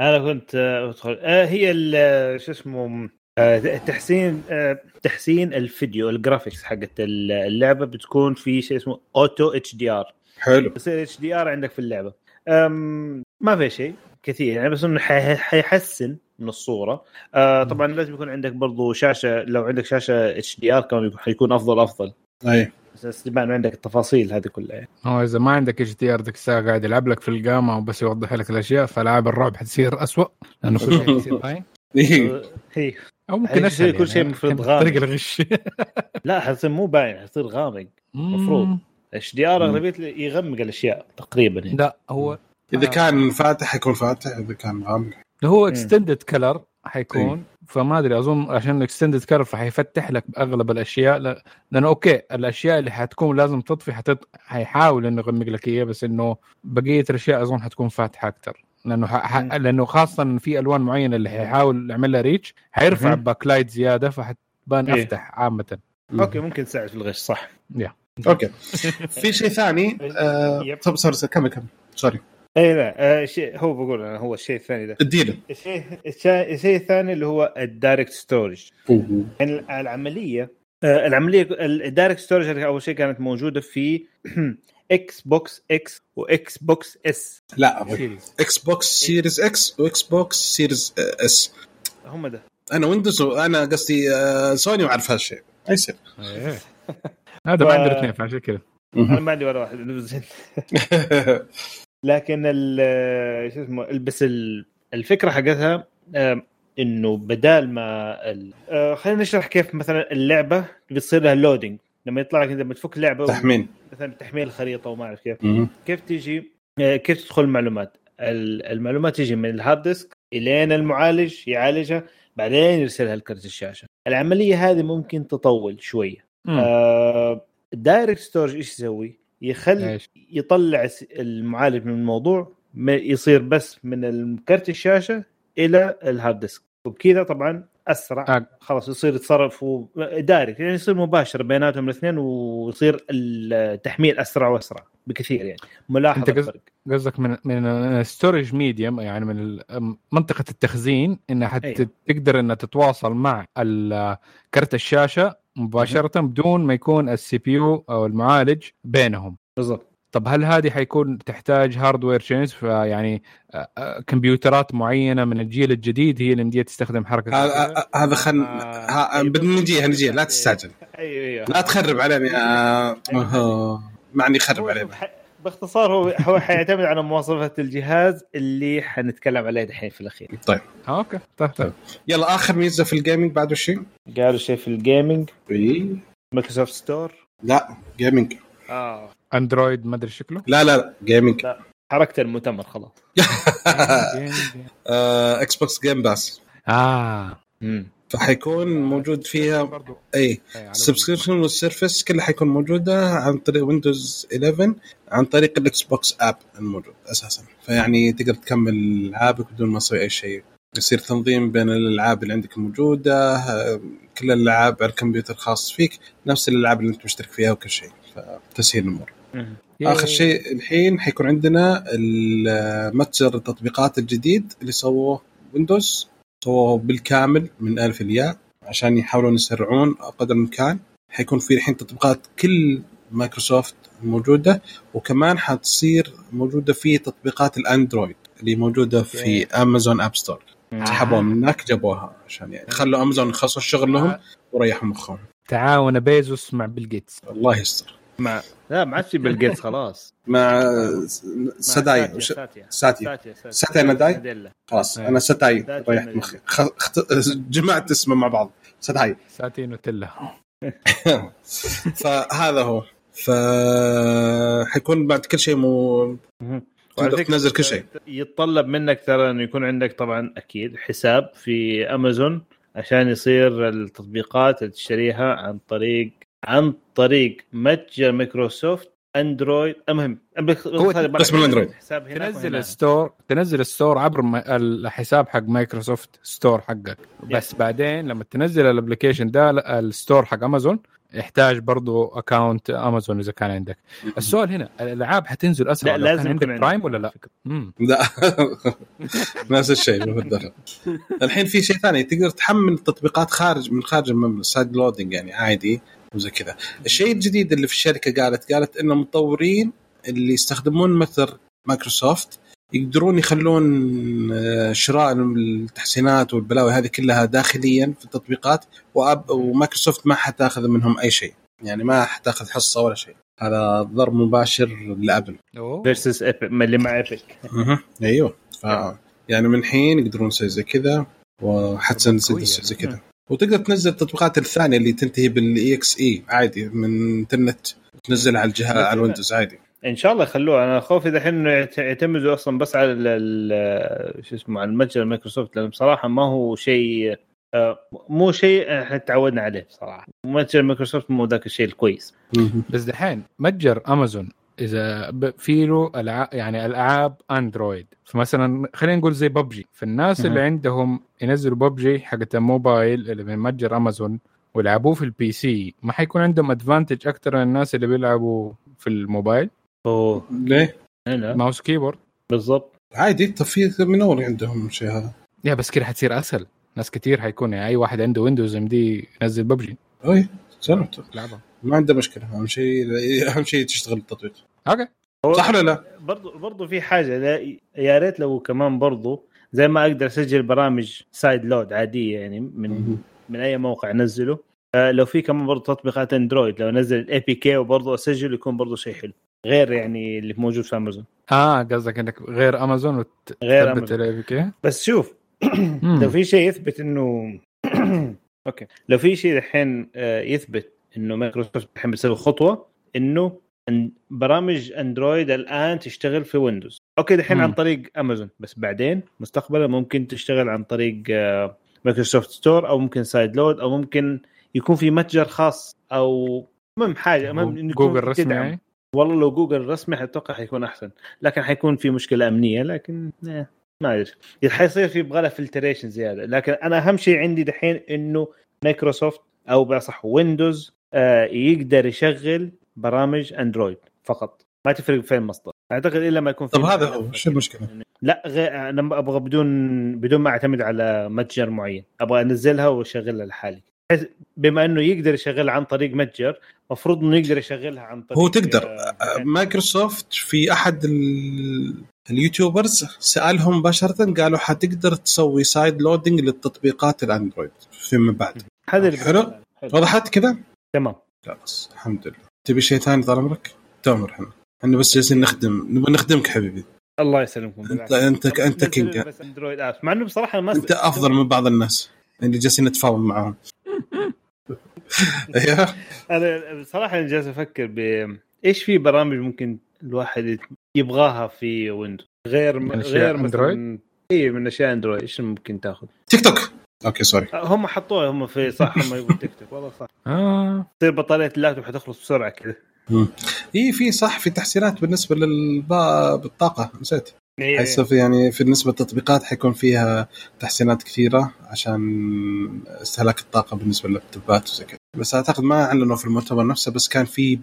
أنا كنت آه، أدخل. آه، هي ال- شو اسمه آه، تحسين آه، تحسين الفيديو ال graphics حقت اللعبة بتكون في شيء اسمه auto HDR حلو. يصير HDR عندك في اللعبة. ما في شيء كثير يعني بس إنه حي- حيحسن من الصورة. آه طبعا لازم يكون عندك برضو شاشة لو عندك شاشة HDR كمان حيكون أفضل أفضل. أي. بس يبان عندك التفاصيل هذه كلها يعني. هو إذا ما عندك HDR ذيك الساعة قاعد يلعب لك في القامة وبس يوضح لك الأشياء فالعاب الرعب حتصير اسوء لأنه كل شيء حيصير باين إيه. هي أو ممكن اسهل كل شيء يعني. المفروض غامق. طريق الغش لا حيصير مو باين حيصير غامق مفروض. HDR. أغلبية يغمق الأشياء تقريبا يعني. لا هو إذا كان فاتح يكون فاتح إذا كان غامق هو extended color حيكون فما أدري أظن عشان extended color فحيفتح لك اغلب الأشياء ل... لأنه okay الأشياء اللي حتكون لازم تطفي حتط... حيحاول إنه يغمق لك إياه بس إنه بقية الأشياء أظن حتكون فاتحة أكثر لأنه ح... لأنه خاصة في ألوان معينة اللي حيحاول يعمل لها reach حيرفع مم. ال backlight زيادة فحتبان إيه. أفتح عامة. okay ممكن تساعد في الغش صح. أوكي. في شيء ثاني؟ آه... طب sorry sorry، كمل كمل. سوري إي لا آه شيء هو بقول أنا هو الشيء الثاني ده. اديله. الشيء الشيء الثاني اللي هو ال DirectStorage يعني العملية آه، العملية ال DirectStorage أول شيء كانت موجودة في إكس بوكس إكس واكس بوكس اس لا Xbox Series X و Xbox Series S هم ده. أنا Windows أنا قصدي آه، سوني ما أعرف هالشيء. ما يصير. هذا ما عندنا اثنين فعشان كذا. أنا ما عندي ولا واحد لكن ال- شو اسمه بس ال- الفكرة حقتها إنه بدال ما ال- آه، خلينا نشرح كيف مثلا اللعبة بتصير لها loading لما يطلع لك أنت لما تفك لعبه تحمين مثلا تحميل الخريطة وما أعرف كيف. كيف تيجي؟ آه، كيف تدخل المعلومات؟ ال- المعلومات تيجي من ال hard disk إلين المعالج يعالجها بعدين يرسلها لكرت الشاشة. العملية هذه ممكن تطول شوية. آه ال DirectStorage إيش يسوي؟ يخلي يطلع المعالج من الموضوع ما يصير بس من كرت الشاشة إلى ال hard disk. وبكذا طبعا أسرع. خلاص يصير يتصرف direct يعني يصير مباشر بيناتهم الاثنين ويصير التحميل أسرع وأسرع بكثير يعني. ملاحظ أنت قصد- الفرق. قصدك من من storage medium يعني من منطقة التخزين إنها أيوة. تقدر إنها تتواصل مع كرت الشاشة مباشرة بدون ما يكون ال CPU أو المعالج بينهم بالضبط طب هل هذه حيكون تحتاج hardware change فيعني كمبيوترات معينة من الجيل الجديد هي اللي مدية تستخدم حركة؟ هذا خل ها- أيوة. بنجيها نجيها لا تستعجل أيوه أيوه لا تخرب علينا يا أوه. معني خرب علينا باختصار هو هو حيعتمد على مواصفات الجهاز اللي حنتكلم عليه دحين في الأخير. طيب. okay. طيب طيب. يلا آخر ميزة في ال gaming بعد شيء قالوا شيء في ال gaming إيه. مايكروسوفت store. لا gaming آه. أندرويد ما أدري شكله. لا لا لا gaming حركت المؤتمر خلاص. إكس بوكس game pass آه. امم فحيكون موجود فيها أي على ال subscription وال service كلها حيكون موجودة عن طريق ويندوز 11 عن طريق الاكس بوكس app الموجود أساسا. فيعني تقدر تكمل ألعابك بدون ما تسوي أي شيء. يصير تنظيم بين الألعاب اللي عندك موجودة آه، كل الألعاب على الكمبيوتر الخاص فيك نفس الألعاب اللي أنت مشترك فيها وكل شيء. فتسهيل الأمور. آخر شيء الحين حيكون عندنا متجر التطبيقات الجديد اللي سووه ويندوز سووه بالكامل من ألف الياء عشان يحاولون يسرعون قدر الإمكان. حيكون في الحين تطبيقات كل مايكروسوفت موجودة وكمان حتصير موجودة في تطبيقات الأندرويد اللي موجودة في أمازون app store سحبوها من هناك جابوها عشان يعني خلوا أمازون يخلصوا الشغل لهم وريحوا مخهم. تعاون بيزوس مع بيل جيتس. الله يستر. مع لا ما عاد في بيل جيتس خلاص مع ستاي ساتيا- ساتيا ساتيا ساتيا؟ ناديلا. خلاص أيه. أنا ستاي ساتاي ريحت. مخي. جمعت اسمه مع بعض ستاي ساتي نوتيلا فهذا هو ف حيكون بعد كل شيء مو تقدر تنزل كل شيء يتطلب منك ترى إنه يكون عندك طبعا أكيد حساب في امازون عشان يصير التطبيقات اللي تشتريها عن طريق عن طريق متجر مايكروسوفت أندرويد. المهم بس من هناك تنزل. ال store تنزل ال store عبر الحساب حق مايكروسوفت store حقك. بس بعدين لما تنزل ال application ده ال store حق أمازون يحتاج برضو account أمازون إذا كان عندك. السؤال هنا الألعاب حتنزل أسرع لا لو لازم كان عندك. Prime ولا لا؟ لا. نفس الشيء بالضبط. الحين في شيء ثاني تقدر تحمل تطبيقات خارج من خارج المملكة side loading يعني عادي. وزي كذا. الشيء الجديد اللي في الشركة قالت قالت ان المطورين اللي يستخدمون متجر مايكروسوفت يقدرون يخلون آه، شراء التحسينات والبلاوي هذه كلها داخليا في التطبيقات و app ومايكروسوفت ما حتاخذ منهم أي شيء. يعني ما حتاخذ حصة ولا شيء. هذا ضرب مباشر لأبل. versus ايبك اللي مع ايبك أيوه. ف يعني من حين يقدرون يسوي زي كذا وحتنزل قوية. زي كذا. وتقدر تنزل التطبيقات الثانية اللي تنتهي بال EXE عادي من انترنت تنزلها على الجهاز على الويندوز عادي. إن شاء الله يخلوه أنا خوفي دحين انه يعت- يعتمدوا أصلا بس على شو اسمه على المتجر مايكروسوفت لأنه بصراحة ما هو شيء آه، مو شيء إحنا تعودنا عليه بصراحة. متجر مايكروسوفت مو ذاك الشيء الكويس. بس دحين متجر امازون إذا في له العاب يعني العاب اندرويد فمثلا خلينا نقول زي ببجي فالناس مهم. اللي عندهم ينزلوا ببجي حقت الموبايل اللي من متجر امازون ويلعبوه في ال PC ما حيكون عندهم advantage أكثر من الناس اللي بيلعبوا في الموبايل؟ أوه. ليه؟ هنا mouse keyboard. بالضبط. عادي في من أول عندهم شيء هذا. يا بس كده حتصير أسهل. ناس كتير حيكون يعني أي واحد عنده ويندوز MD ينزل ببجي أي سلمت يلعبها ما عنده مشكلة. أهم شيء أهم شيء تشتغل التطبيق okay. صح ولا لا؟ برضو برضو في حاجة. لا يا ريت لو كمان برضو زي ما أقدر أسجل برامج side load عادية يعني من من أي موقع أنزله. آه، لو في كمان برضو تطبيقات اندرويد لو أنزل ال APK وبرضو اسجل يكون برضو شيء حلو. غير يعني اللي موجود في امازون آه قصدك إنك غير امازون غير وتثبت امازون ال APK بس شوف لو في شيء يثبت انه okay. لو في شيء الحين آه، يثبت إنه مايكروسوفت الحين بتسوي خطوة إنه برامج أندرويد الآن تشتغل في ويندوز okay الحين. عن طريق أمازون بس بعدين مستقبلا ممكن تشتغل عن طريق آه، مايكروسوفت store أو ممكن side load أو ممكن يكون في متجر خاص أو المهم حاجة يكون جوجل رسمي تدعم. يعني والله لو جوجل رسمي أتوقع حيكون أحسن لكن حيكون في مشكلة أمنية لكن آه، ما أدري حيصير في يبغى لها filtration زيادة لكن أنا أهم شيء عندي دحين إنه مايكروسوفت أو بأصح ويندوز يقدر يشغل برامج أندرويد فقط. ما تفرق فين المصدر. أعتقد إلا ما يكون في طب هذا هو شو المشكلة؟ لا غير أنا أبغى بدون بدون ما أعتمد على متجر معين. أبغى أنزلها وأشغلها لحالي. بما إنه يقدر يشغلها عن طريق متجر المفروض إنه يقدر يشغلها عن طريق هو تقدر. آه، مايكروسوفت في أحد ال- ال YouTubers سألهم مباشره قالوا حتقدر تسوي side loading للتطبيقات الأندرويد فيما بعد. هذا اللي. حلو. وضحت كذا؟ تمام. لا بس الحمد لله. تبي شيء ثاني طال عمرك؟ تامر إحنا إحنا بس جالسين نخدم نبغى نخدمك حبيبي. الله يسلمكم. انت. انت طب انت king. بس اندرويد apps مع إنه بصراحة ما أنت أفضل من بعض الناس اللي جالسين نتفاوض معاهم. أيوه. أنا بصراحة أنا جالس أفكر ب إيش في برامج ممكن الواحد يبغاها في Windows غير من غير Android؟ مثلا اي من أشياء Android إيش ممكن تاخذ؟ TikTok. okay sorry. هم حطوها هم في صح هم يبغوا تيك توك. والله صح. آه. تصير بطارية اللابتوب حتخلص بسرعة كذا. إي في صح في تحسينات بالنسبة للطاقه نسيت. حيصير في يعني في بالنسبة للتطبيقات حيكون فيها تحسينات كثيرة عشان استهلاك الطاقة بالنسبة لل laptopات وزي كذا. بس أعتقد ما أعلنوا في المؤتمر نفسه بس كان في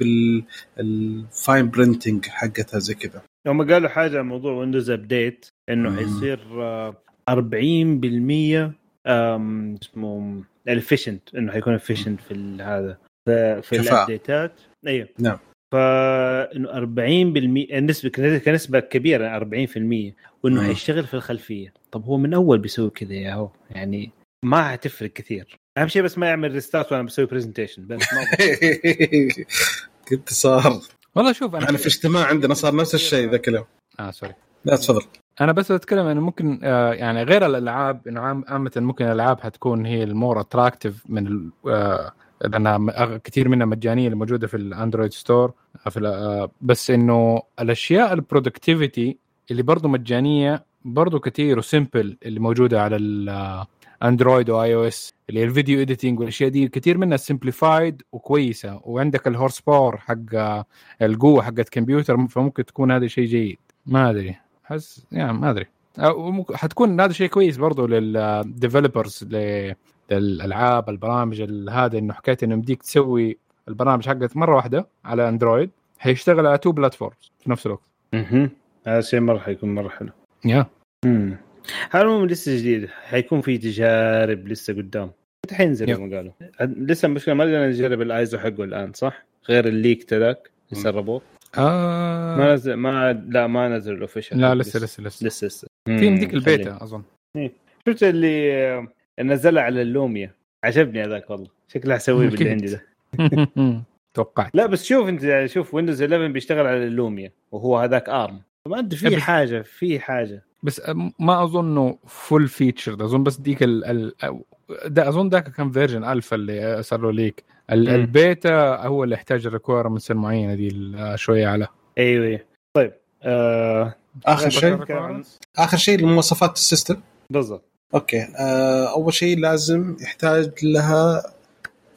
بال fine printing حقتها زي كذا. هم قالوا حاجة عن موضوع Windows Update إنه. حيصير آه، 40% آم، اسمه ال efficient إنه حيكون efficient في ال- هذا في. ال updateات أيوه نعم. فانه 40% النسبة كنسبه كبيرة 40% وإنه مم. حيشتغل في الخلفية. طب هو من أول بيسوي كذا يا هو؟ يعني ما حتفرق كثير. أهم شيء بس ما يعمل restart وأنا بسوي presentation بس ما كنت صار. والله شوف أنا أنا في اجتماع عندنا صار نفس الشيء ذاك اليوم. آه sorry لا تفضل. أنا بس بتكلم إنه ممكن آه يعني غير الألعاب إنه عام- عامة ممكن الألعاب حتكون هي ال more attractive من ال- آه لأنها كثير منها مجانية اللي موجودة في ال Android store في آه بس إنه الأشياء ال productivity اللي برضه مجانية برضه كثير و simple اللي موجودة على ال Android و iOS اللي هي ال video editing والأشياء دي كثير منها simplified وكويسة وعندك ال horsepower حق القوة حقت كمبيوتر فممكن تكون هذا شيء جيد. ما أدري. حس يعني ما أدري. حتكون هذا شيء كويس برضه لل developers للألعاب البرامج ال- هذا إنه حكايه إنه يمديك تسوي البرامج حقت مرة واحدة على Android حيشتغل على two platforms في نفس الوقت. أها هذا شيء مرة حيكون مرة حلو. yeah. امم هذا المهم لسه جديد. حيكون في تجارب لسه قدام. متى حينزل. زي ما قالوا. لسه المشكلة ما قدرنا نجرب الايزو حقه الآن صح؟ غير ال leaked ذاك اللي سربوه. آه. ما نزل ما لا ما نزل ال official لا لسه لسه لسه. لسه لسه. في مديك. البيتا أظن. شفت اللي آه، نزلها على ال Lumia. عجبني هذاك والله. شكله حسويه باللي. عندي ده. توقعت. لا بس شوف أنت يعني شوف Windows 11 بيشتغل على ال Lumia وهو هذاك ARM. ما أدري في بس- حاجة في حاجة. بس ما اظنه full featured أظن بس ديك ال, ال ده أظن ذاك كان version alpha اللي صار له leak. البيتا هو اللي يحتاج ال requirements المعينه دي ال- شوية على. أيوه أيوة. طيب آه آخر شيء؟ آخر شيء لمواصفات ال system. بالضبط. okay آه أول شيء لازم يحتاج لها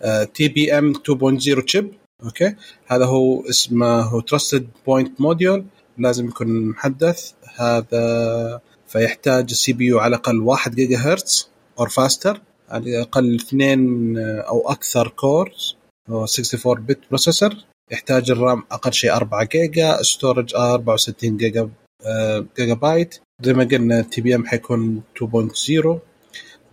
آه، TPM 2.0 chip okay هذا هو اسمه هو trusted point module لازم يكون محدث. هذا فيحتاج ال CPU على الأقل 1 gigahertz or faster على الأقل اثنين آه، أو أكثر cores هو 64 bit processor يحتاج ال RAM أقل شيء 4 giga storage 64 جيجا آه، جيجا بايت زي ما قلنا TPM حيكون 2.0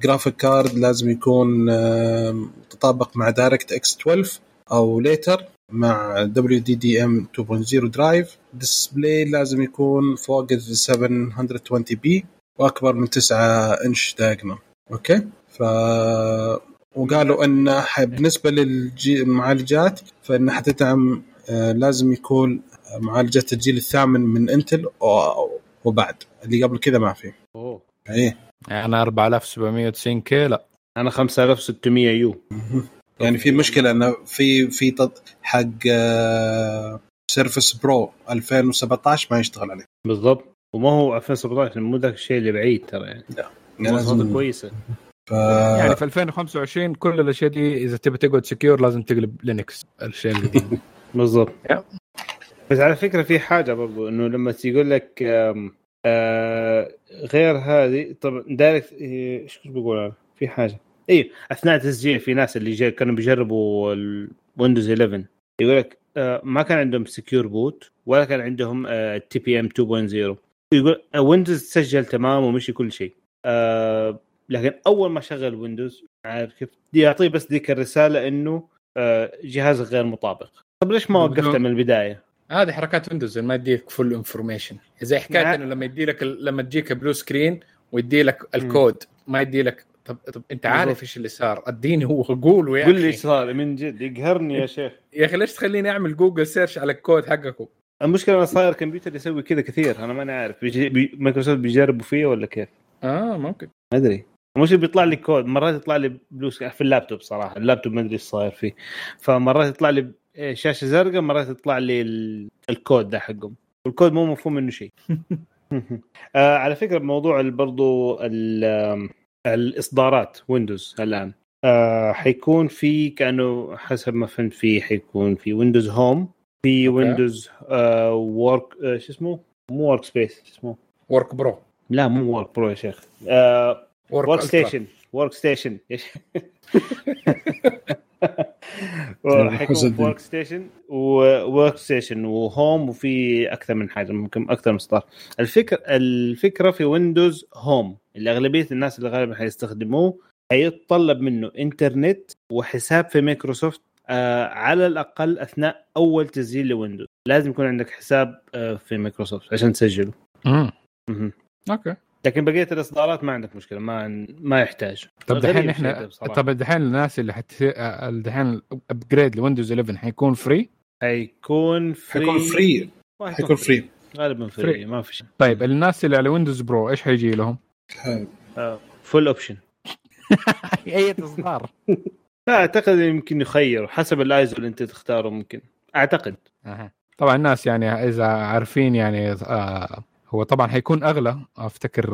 graphic card لازم يكون آه، متطابق مع DirectX 12 أو later مع WDDM 2.0 drive display لازم يكون فوق ال 720 p وأكبر من 9 inch diagonal okay؟ ف وقالوا إن ح- بالنسبة للمعالجات فإن حتدعم آه، لازم يكون معالجة الجيل الثامن من Intel وبعد. اللي قبل كذا ما في. أوه. إيه. يعني 4790 كي لا أنا 5600 يو. يعني في مشكلة إنه في في تط- حق Surface Pro 2017 ما يشتغل عليه. بالضبط. وما هو 2017 مو ذاك الشيء اللي بعيد ترى يعني. يعني مواصفاته لازم كويسة. ف... يعني في 2025 كل الأشياء دي إذا تبي تقعد secure لازم تقلب Linux الشيء الجديد بالضبط. بس على فكرة في حاجة برضو إنه لما تقول لك آم، آه غير هذه طب direct إيش كنت بقول أنا؟ في حاجة. أيوه أثناء التسجيل في ناس اللي جاي كانوا بيجربوا ال Windows 11 يقول لك آه ما كان عندهم secure boot ولا كان عندهم TPM 2.0 يقول Windows تسجل تمام ومشي كل شيء. آه لكن أول ما شغل Windows عارف كيف يعطيه بس ذيك الرسالة إنه آه جهازك غير مطابق. طب ليش ما وقفتها من البداية؟ هذه حركات Windows ما يديك full information زي حكايه مع- إنه لما يدي لك لما تجيك blue screen ويدي لك الكود ما يدي لك طب, طب أنت عارف. إيش اللي صار؟ أديني هو قوله يا قول لي إيش صار من جد يقهرني يا شيخ. يا أخي ليش تخليني أعمل Google search على الكود حقكم المشكلة أنا صاير كمبيوتر يسوي كذا كثير أنا ماني عارف بيجي بي مايكروسوفت بيجربوا فيه ولا كيف؟ آه ممكن. ما أدري. مش بيطلع لي كود مرات يطلع لي blue scr- في اللابتوب صراحة اللابتوب ما أدري إيش صاير فيه. فمرات يطلع لي إيه، شاشة زرقاء مرات يطلع لي ال- الكود ده حقهم. والكود مو مفهوم منه شيء آه على فكرة بموضوع برضو الإصدارات Windows الآن. آه حيكون في كأنه حسب ما فهمت في حيكون في Windows Home في. Windows آه work آه شو اسمه؟ مو workspace شو اسمه؟ work pro لا مو work pro يا شيخ. آه work. station workstation. workstation و workstation و home وفي أكثر من حاجة ممكن أكثر من اصدار الفكرة الفكرة في Windows Home اللي اغلبيه الناس اللي غالبا حيستخدموه حيتطلب منه انترنت وحساب في مايكروسوفت آه على الأقل أثناء أول تسجيل ل Windows لازم يكون عندك حساب آه في مايكروسوفت عشان تسجله. امم. okay. لكن بقية الإصدارات ما عندك مشكلة ما ما يحتاج. طب دحين إحنا. طب دحين الناس اللي حتصير دحين ال upgrade ل Windows 11 حيكون free حيكون free حيكون free حيكون free غالبا free free. ما في شيء. طيب الناس اللي على Windows Pro إيش حيجي لهم؟ full option أي إصدار. لا أعتقد يمكن يخير حسب الايزو اللي أنت تختاره ممكن. أعتقد. طبعا الناس يعني إذا عارفين يعني آه هو طبعا حيكون أغلى أفتكر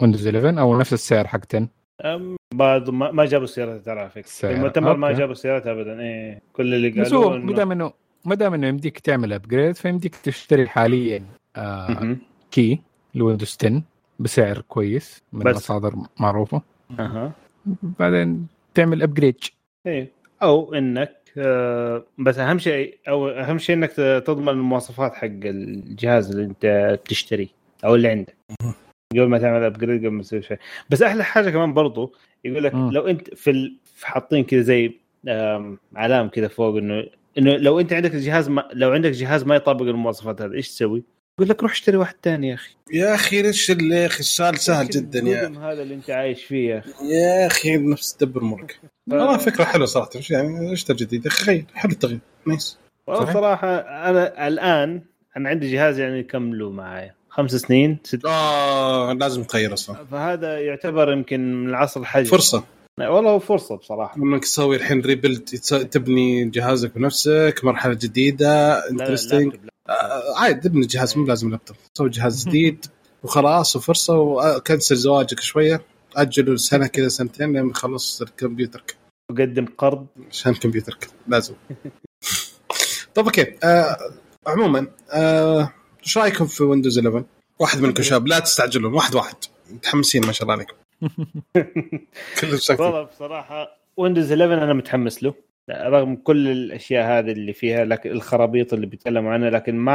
Windows 11 أو نفس السعر حق 10 أم بعد ما, ما جابوا سيرتها ترى على فكره. المؤتمر ما. جابوا سيرتها ابدا إيه كل اللي بس هو قالوا ما دام انه ما دام انه يمديك تعمل upgrade فيمديك تشتري حاليا آه. key ل Windows 10 بسعر كويس من بس. مصادر معروفة أها بعدين تعمل ابجريد إيه أو إنك آه، بس أهم شيء أو أهم شيء إنك تضمن المواصفات حق الجهاز اللي أنت بتشتريه أو اللي عندك قبل ما تعمل upgrade قبل ما تسوي شيء بس أحلى حاجة كمان برضو يقول لك. لو أنت في ال... في حاطين كذا زي علام كذا فوق انه إنه لو أنت عندك الجهاز ما... لو عندك جهاز ما يطابق المواصفات هذه إيش تسوي؟ يقول لك روح اشتري واحد ثاني يا أخي. يا أخي ليش يا أخي السؤال سهل جدا يا القدم هذا اللي أنت عايش فيه يا أخي. يا أخي نفس تدبر امورك والله فكرة حلوة صراحة. يعني؟ اشتري جديد؟ يا أخي خير. حلو التغيير. nice. والله. صراحة أنا الآن أنا عندي جهاز يعني كم له معايا. خمس سنين ست آه لازم تغير أصلا. فهذا يعتبر يمكن من العصر الحديث. فرصة. والله هو فرصة بصراحة. انك تسوي الحين rebuild تبني جهازك بنفسك مرحلة جديدة interesting لا. عادي تبني الجهاز مو لازم لابتوب. سوي جهاز جديد وخلاص وفرصة و cancel زواجك شوية. اجلوا سنة كذا سنتين لين يخلص كمبيوترك وقدم قرض. عشان كمبيوترك لازم. طيب okay. آه عموما آه، إيش رأيكم في Windows 11 واحد منكم شباب لا تستعجلون. واحد واحد. متحمسين ما شاء الله عليكم. ساكتين والله بصراحة Windows 11 أنا متحمس له. رغم كل الأشياء هذه اللي فيها لكن الخرابيط اللي بيتكلموا عنها لكن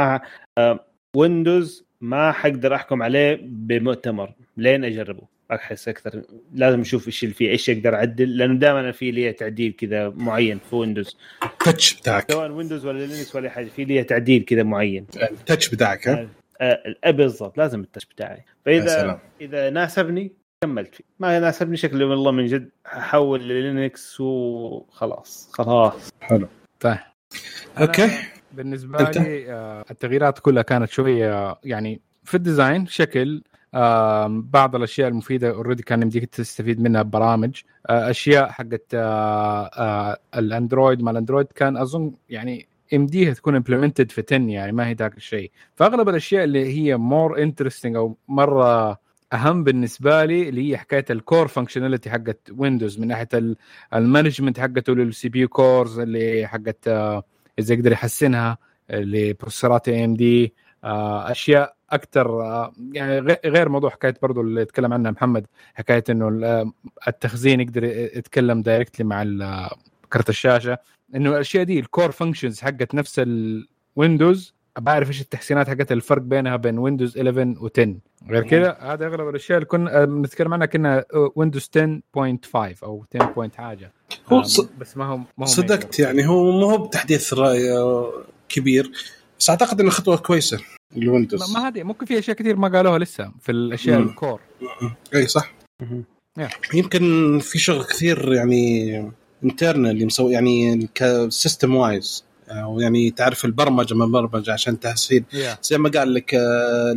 آه، Windows ما حقدر أحكم عليه بمؤتمر. لين أجربه. أحس أكثر لازم أشوف إيش اللي فيه إيش أقدر اعدل لأنه دائما في لي تعديل كذا معين في Windows ال touch بتاعك. سواء Windows ولا Linux ولا حاجة في لي تعديل كذا معين. ال touch بتاعك ها؟ آه، آه، بالضبط. لازم ال touch بتاعي. فإذا. إذا ناسبني كملت فيه. ما ناسبني شكله والله من جد. أحول ل Linux وخلاص. خلاص. حلو. طيب. okay. بالنسبة أنت؟ لي آه، التغييرات كلها كانت شوية يعني في ال design شكل بعض الأشياء المفيدة already كان يمديك تستفيد منها ببرامج. آه، أشياء حقت آه، ال Android مع ال Android كان أظن يعني يمديها تكون implemented في 10 يعني ما هي ذاك الشيء. فأغلب الأشياء اللي هي more interesting أو مرة أهم بالنسبة لي اللي هي حكاية ال core functionality حقت Windows من ناحية ال- ال management حقته لل CPU cores اللي حقت آه، إذا يقدر يحسنها ل processorات AMD أشياء أكثر يعني غ- غير موضوع حكاية برضو اللي يتكلم عنها محمد حكاية إنه آه، التخزين يقدر يتكلم directly مع آه، كرت الشاشة إنه الأشياء دي ال core functions حقت نفس ال Windows بعرف إيش التحسينات حقت الفرق بينها بين Windows 11 و10 غير كذا هذا أغلب الأشياء اللي كنا آه، بنتكلم عنها كنا Windows 10.5 أو 10 point حاجة. هو آه، ص- بس ما هو ما هو صدقت يعني هو مو هو بتحديث رأي آه، كبير. بس أعتقد انه خطوة كويسة ما, ال Windows ما هذه ممكن في أشياء كثير ما قالوها لسه في الأشياء مم. ال core أي صح. Yeah. يمكن في شغل كثير يعني internal اللي مسوي يعني ك system wise أو يعني تعرف البرمجة من برمجة عشان تسهيل زي ما قال لك آه،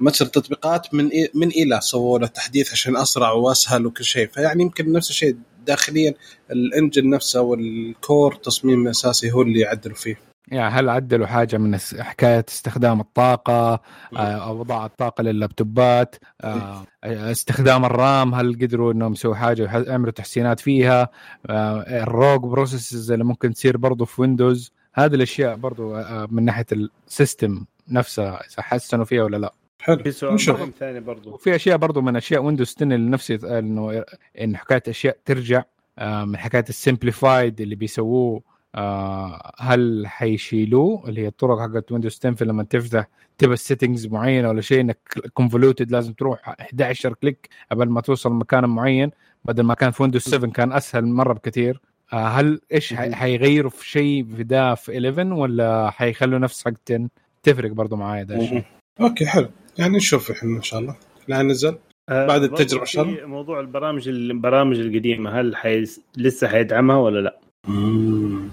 متجر التطبيقات من إي من إلى سووا له تحديث عشان أسرع وأسهل وكل شيء. فيعني يمكن نفس الشيء داخليا ال engine نفسه وال core تصميم أساسي هو اللي يعدلوا فيه. يعني هل عدلوا حاجة من حكاية استخدام الطاقة آه، أو وضع الطاقة لل laptopات آه، استخدام ال RAM هل قدروا إنهم يسووا حاجة يعملوا تحسينات فيها آه، ال rogue processes اللي ممكن تصير برضو في Windows هذه الأشياء برضو آه، من ناحية ال system نفسها إذا حسنوا فيها ولا لا. حلو. في سؤال مهم ثاني برضو. وفي أشياء برضو من أشياء Windows 10 اللي نفسي إنه إن حكاية أشياء ترجع آه، من حكاية ال simplified اللي بيسووه آه، هل حيشيلوه؟ اللي هي الطرق حقت Windows 10 في لما تفتح تبى ال settings معينة ولا شيء إنك convoluted لازم تروح 11 click قبل ما توصل مكان معين. بدل ما كان في Windows 7 كان أسهل مرة بكثير. آه، هل إيش حي- حيغيروا في شيء في ده في 11 ولا حيخلوا نفس حق 10 تفرق برضو معايا ده الشيء okay حلو. يعني نشوف إحنا إن شاء الله. لا نزل. آه، بعد برضو التجربة إن شاء في موضوع البرامج البرامج القديمة هل حيز... لسه حيدعمها ولا لا؟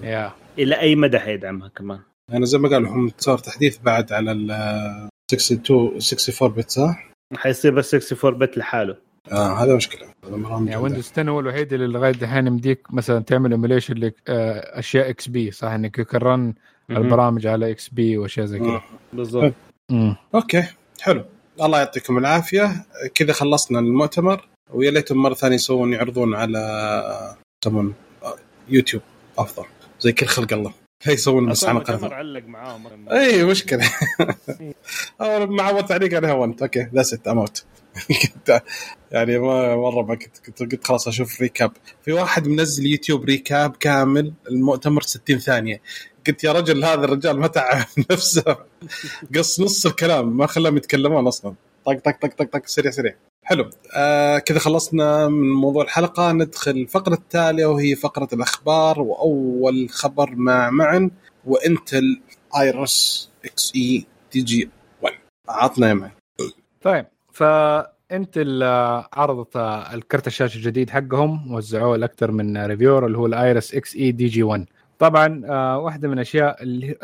يا. إلى أي مدى حيدعمها كمان؟ أنا زي ما قالوا هم صار تحديث بعد على ال 62 64 bit صح؟ حيصير بس 64 bit لحاله. آه هذا مشكلة. هذا يعني Windows 10 هو الوحيد اللي لغاية دحين يمديك مثلا تعمل emulation لاشياء XP صح؟ إنك ت run البرامج على XP وأشياء زي كذا بالضبط. مم. okay حلو. الله يعطيكم العافية. كذا خلصنا المؤتمر ويا ليتهم مرة ثانية يسوون يعرضون على يسمون يوتيوب أفضل. زي كل خلق الله. يسوون بس على المؤتمر علق معاهم. اي مشكله أول ما عودت عليك أنا هونت. okay that's it I'm out كنت يعني ما مرة ما كنت كنت قلت خلاص أشوف recap في واحد منزل YouTube recap كامل المؤتمر 60 ثانية. قلت يا رجل هذا الرجال ما تعب نفسه. قص نص الكلام ما خلاهم يتكلمون أصلا. طق طق طق طق طق سريع سريع. حلو. آه كذا خلصنا من موضوع الحلقة. ندخل الفقرة التالية وهي فقرة الأخبار وأول خبر مع معن و Intel Iris Xe DG 1 عطنا يا معن. طيب ف Intel آه، عرضت آه، الكرت الشاشة الجديد حقهم وزعوه لأكثر من reviewer اللي هو ال Iris Xe DG 1 طبعا آه، واحدة من الاشياء اللي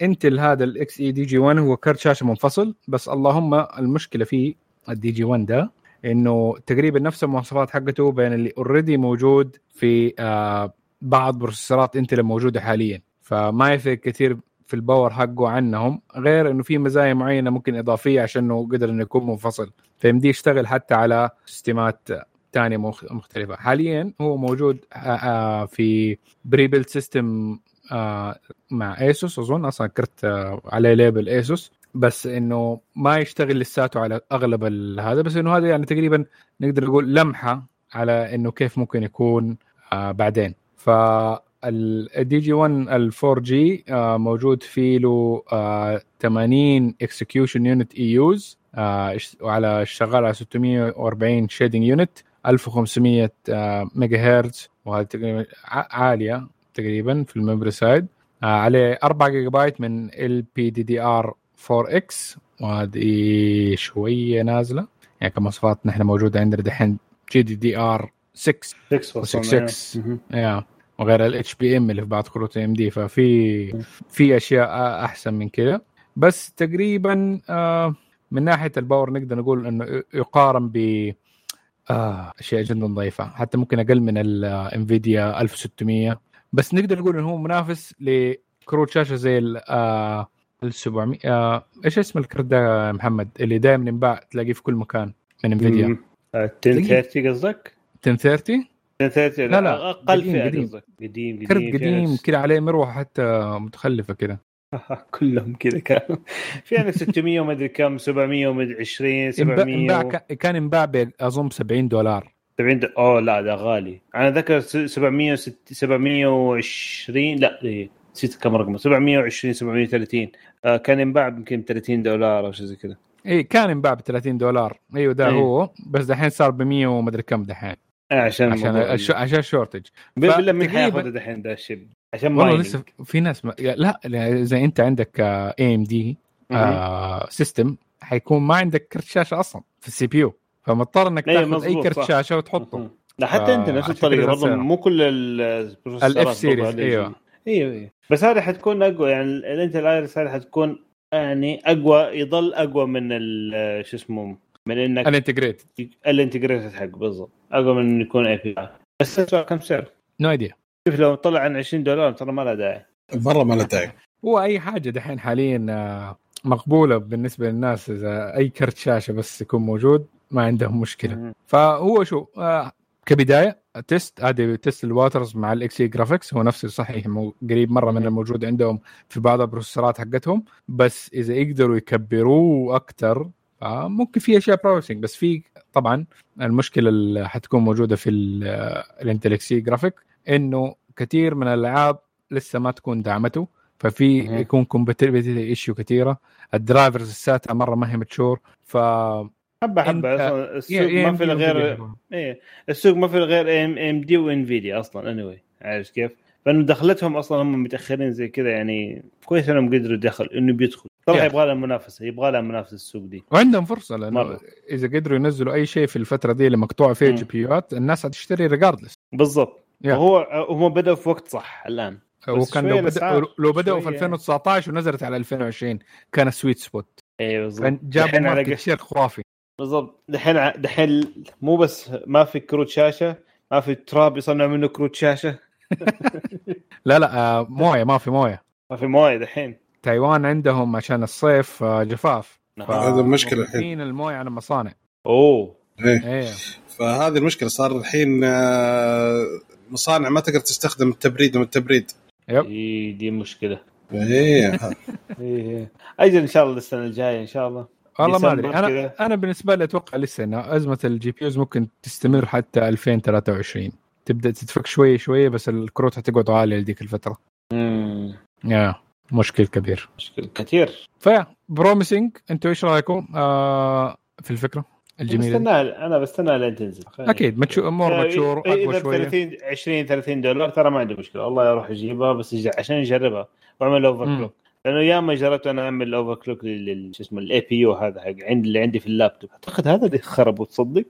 ال Intel هذا ال Xe DG 1 هو كرت شاشة منفصل بس اللهم المشكلة فيه ال DG 1 ده إنه تقريبا نفس المواصفات حقته بين اللي already موجود في آه بعض processor ات Intel الموجوده حاليا. فما يفرق كثير في ال power حقه عنهم غير إنه في مزايا معينة ممكن إضافية عشان إنه قدر إنه يكون منفصل. فيمديه يشتغل حتى على system ات ثانية مختلفة. حاليا هو موجود آه، آه، في prebuilt system آه، مع ASUS أظن أصلا كرت عليه label ASUS بس إنه ما يشتغل لساته على أغلب هذا بس إنه هذا يعني تقريبا نقدر نقول لمحة على إنه كيف ممكن يكون بعدين. ف ال DG 1 ال 4 جي موجود فيه له 80 execution unit EUs وعلى شغال على 640 shading unit 1500 ميجا هرتز وهذه تقريبا عالية تقريبا في ال memory side آه، عليه 4 جيجا بايت من ال بي دي دي ار 4 إكس وهذه شوية نازلة. يعني كمواصفات نحن موجوده عندنا دحين GDDR 6 6 6 6 yeah وغير ال HBM اللي في بعض كروت AMD ففي في أشياء أحسن من كذا بس تقريبا آه، من ناحية ال power نقدر نقول إنه يقارن ب آه أشياء جدا ضعيفه حتى ممكن أقل من ال Nvidia 1600 بس نقدر نقول إنه هو منافس لكروت شاشة زي ال آه ال 700 آه إيش اسم الكرت ده محمد؟ اللي دائما ينباع تلاقيه في كل مكان من Nvidia 1030 قصدك؟ 1030 1030 لا لا أقل فئة قصدك. قديم قديم كرت قديم كذا عليه مروحة حتى متخلفة كذا كلهم كذا كانوا. في عندك 600 وما أدري كم 700 وما أدري 20 700 و... كان ينباع أظن ب 70 دولار. 70 دولار أوه لا ده غالي. أنا ذكر 700 720 لا نسيت كم رقمه 720 730 آه كان ينباع يمكن ب 30 دولار أو شيء زي كذا. اي كان ينباع ب 30 دولار. أيوه ده أيه. هو بس دحين صار ب 100 وما أدري كم دحين. آه عشان عشان الش... عشان ال shortage بالله مين حياخذ دحين ذا الشيء. عشان ما والله لسه في ناس ما... لا إذا أنت عندك AMD system حيكون ما عندك كرت شاشة أصلا في ال CPU. فمضطر إنك أيوة، تاخذ أي كرت شاشة وتحطه. لا حتى أنت نفس الطريقة برضه مو كل ال F series إيوه. أيوه أيوه بس هذه حتكون أقوى يعني ال Intel Iris هذه حتكون يعني أقوى يضل أقوى من شو اسمه من إنك ال integrated. ال integrated حق بالضبط. أقوى من إنه يكون APU بس كم سعر؟ no idea شوف لو طلع عن 20 دولار ترى ما له داعي. مرة ما له داعي. هو أي حاجة دحين حاليا آه، مقبولة بالنسبة للناس إذا أي كرت شاشة بس يكون موجود ما عندهم مشكلة. فهو شو آه كبداية test هذه test the waters مع ال Xe graphics هو نفسه صحيح قريب مرة من الموجود عندهم في بعض ال processor ات حقتهم بس إذا يقدروا يكبروه أكثر ممكن في أشياء promising بس في طبعا المشكلة اللي حتكون موجودة في ال Intel Xe graphic إنه كثير من الألعاب لسه ما تكون دعمته. ففي يكون compatibility issue كثيرة. ال drivers لساتها مرة ما هي mature ف حبة حبه السوق ما في غير إيه السوق ما في غير AMD و Nvidia أصلا اني anyway. عارف كيف؟ فإنه دخلتهم أصلا هم متأخرين زي كذا يعني كويس إنهم قدروا يدخل إنه بيدخل. طبعا يبغى لها منافسة يبغى لها منافسة السوق دي. وعندهم فرصة لأنه مرة. إذا قدروا ينزلوا أي شيء في الفترة دي اللي مقطوع فيها GPU ات الناس حتشتري regardless بالضبط. وهو هم بدأوا في وقت صح الآن. وكان لو بدأ لو بدأوا في 2019 ونزلت على 2020 كان sweet spot أيوه بالضبط. جابوا market share خرافي. بالضبط. دحين دحين مو بس ما في كروت شاشة ما في تراب يصنع منه كروت شاشة. لا لا آه، موية ما في موية. ما في موية دحين. تايوان عندهم عشان الصيف آه، جفاف. نعم. هذا المشكلة الحين. الموية عن المصانع. أوه. إيه. إيه. فهذه المشكلة. صار الحين آه، مصانع ما تقدر تستخدم التبريد من التبريد. يب. إيه دي مشكلة. إيه. إيه أجل إن شاء الله السنة الجاية إن شاء الله. والله ما أدري. أنا كذا. أنا بالنسبة لي أتوقع لسه ان أزمة ال GPU ممكن تستمر حتى 2023 تبدأ تتفك شوية شوية بس الكروت حتقعد غاليه لديك الفترة. امم يا مشكل كبير. مشكله كثير. ف yeah promising أنتوا إيش رأيكم؟ آه في الفكرة الجميلة؟ بستناها أنا بستناها لين تنزل أكيد mature more آه، mature أقوى شوية. 30 20 30 دولار ترى ما عندي مشكلة. والله أروح اجيبها بس عشان اجربها وأعمل over. clock لأنه ياما جربت أنا أعمل overclock لل شو اسمه ال APU هذا حق عندي اللي عندي في اللابتوب. أعتقد هذا اللي خرب وتصدق.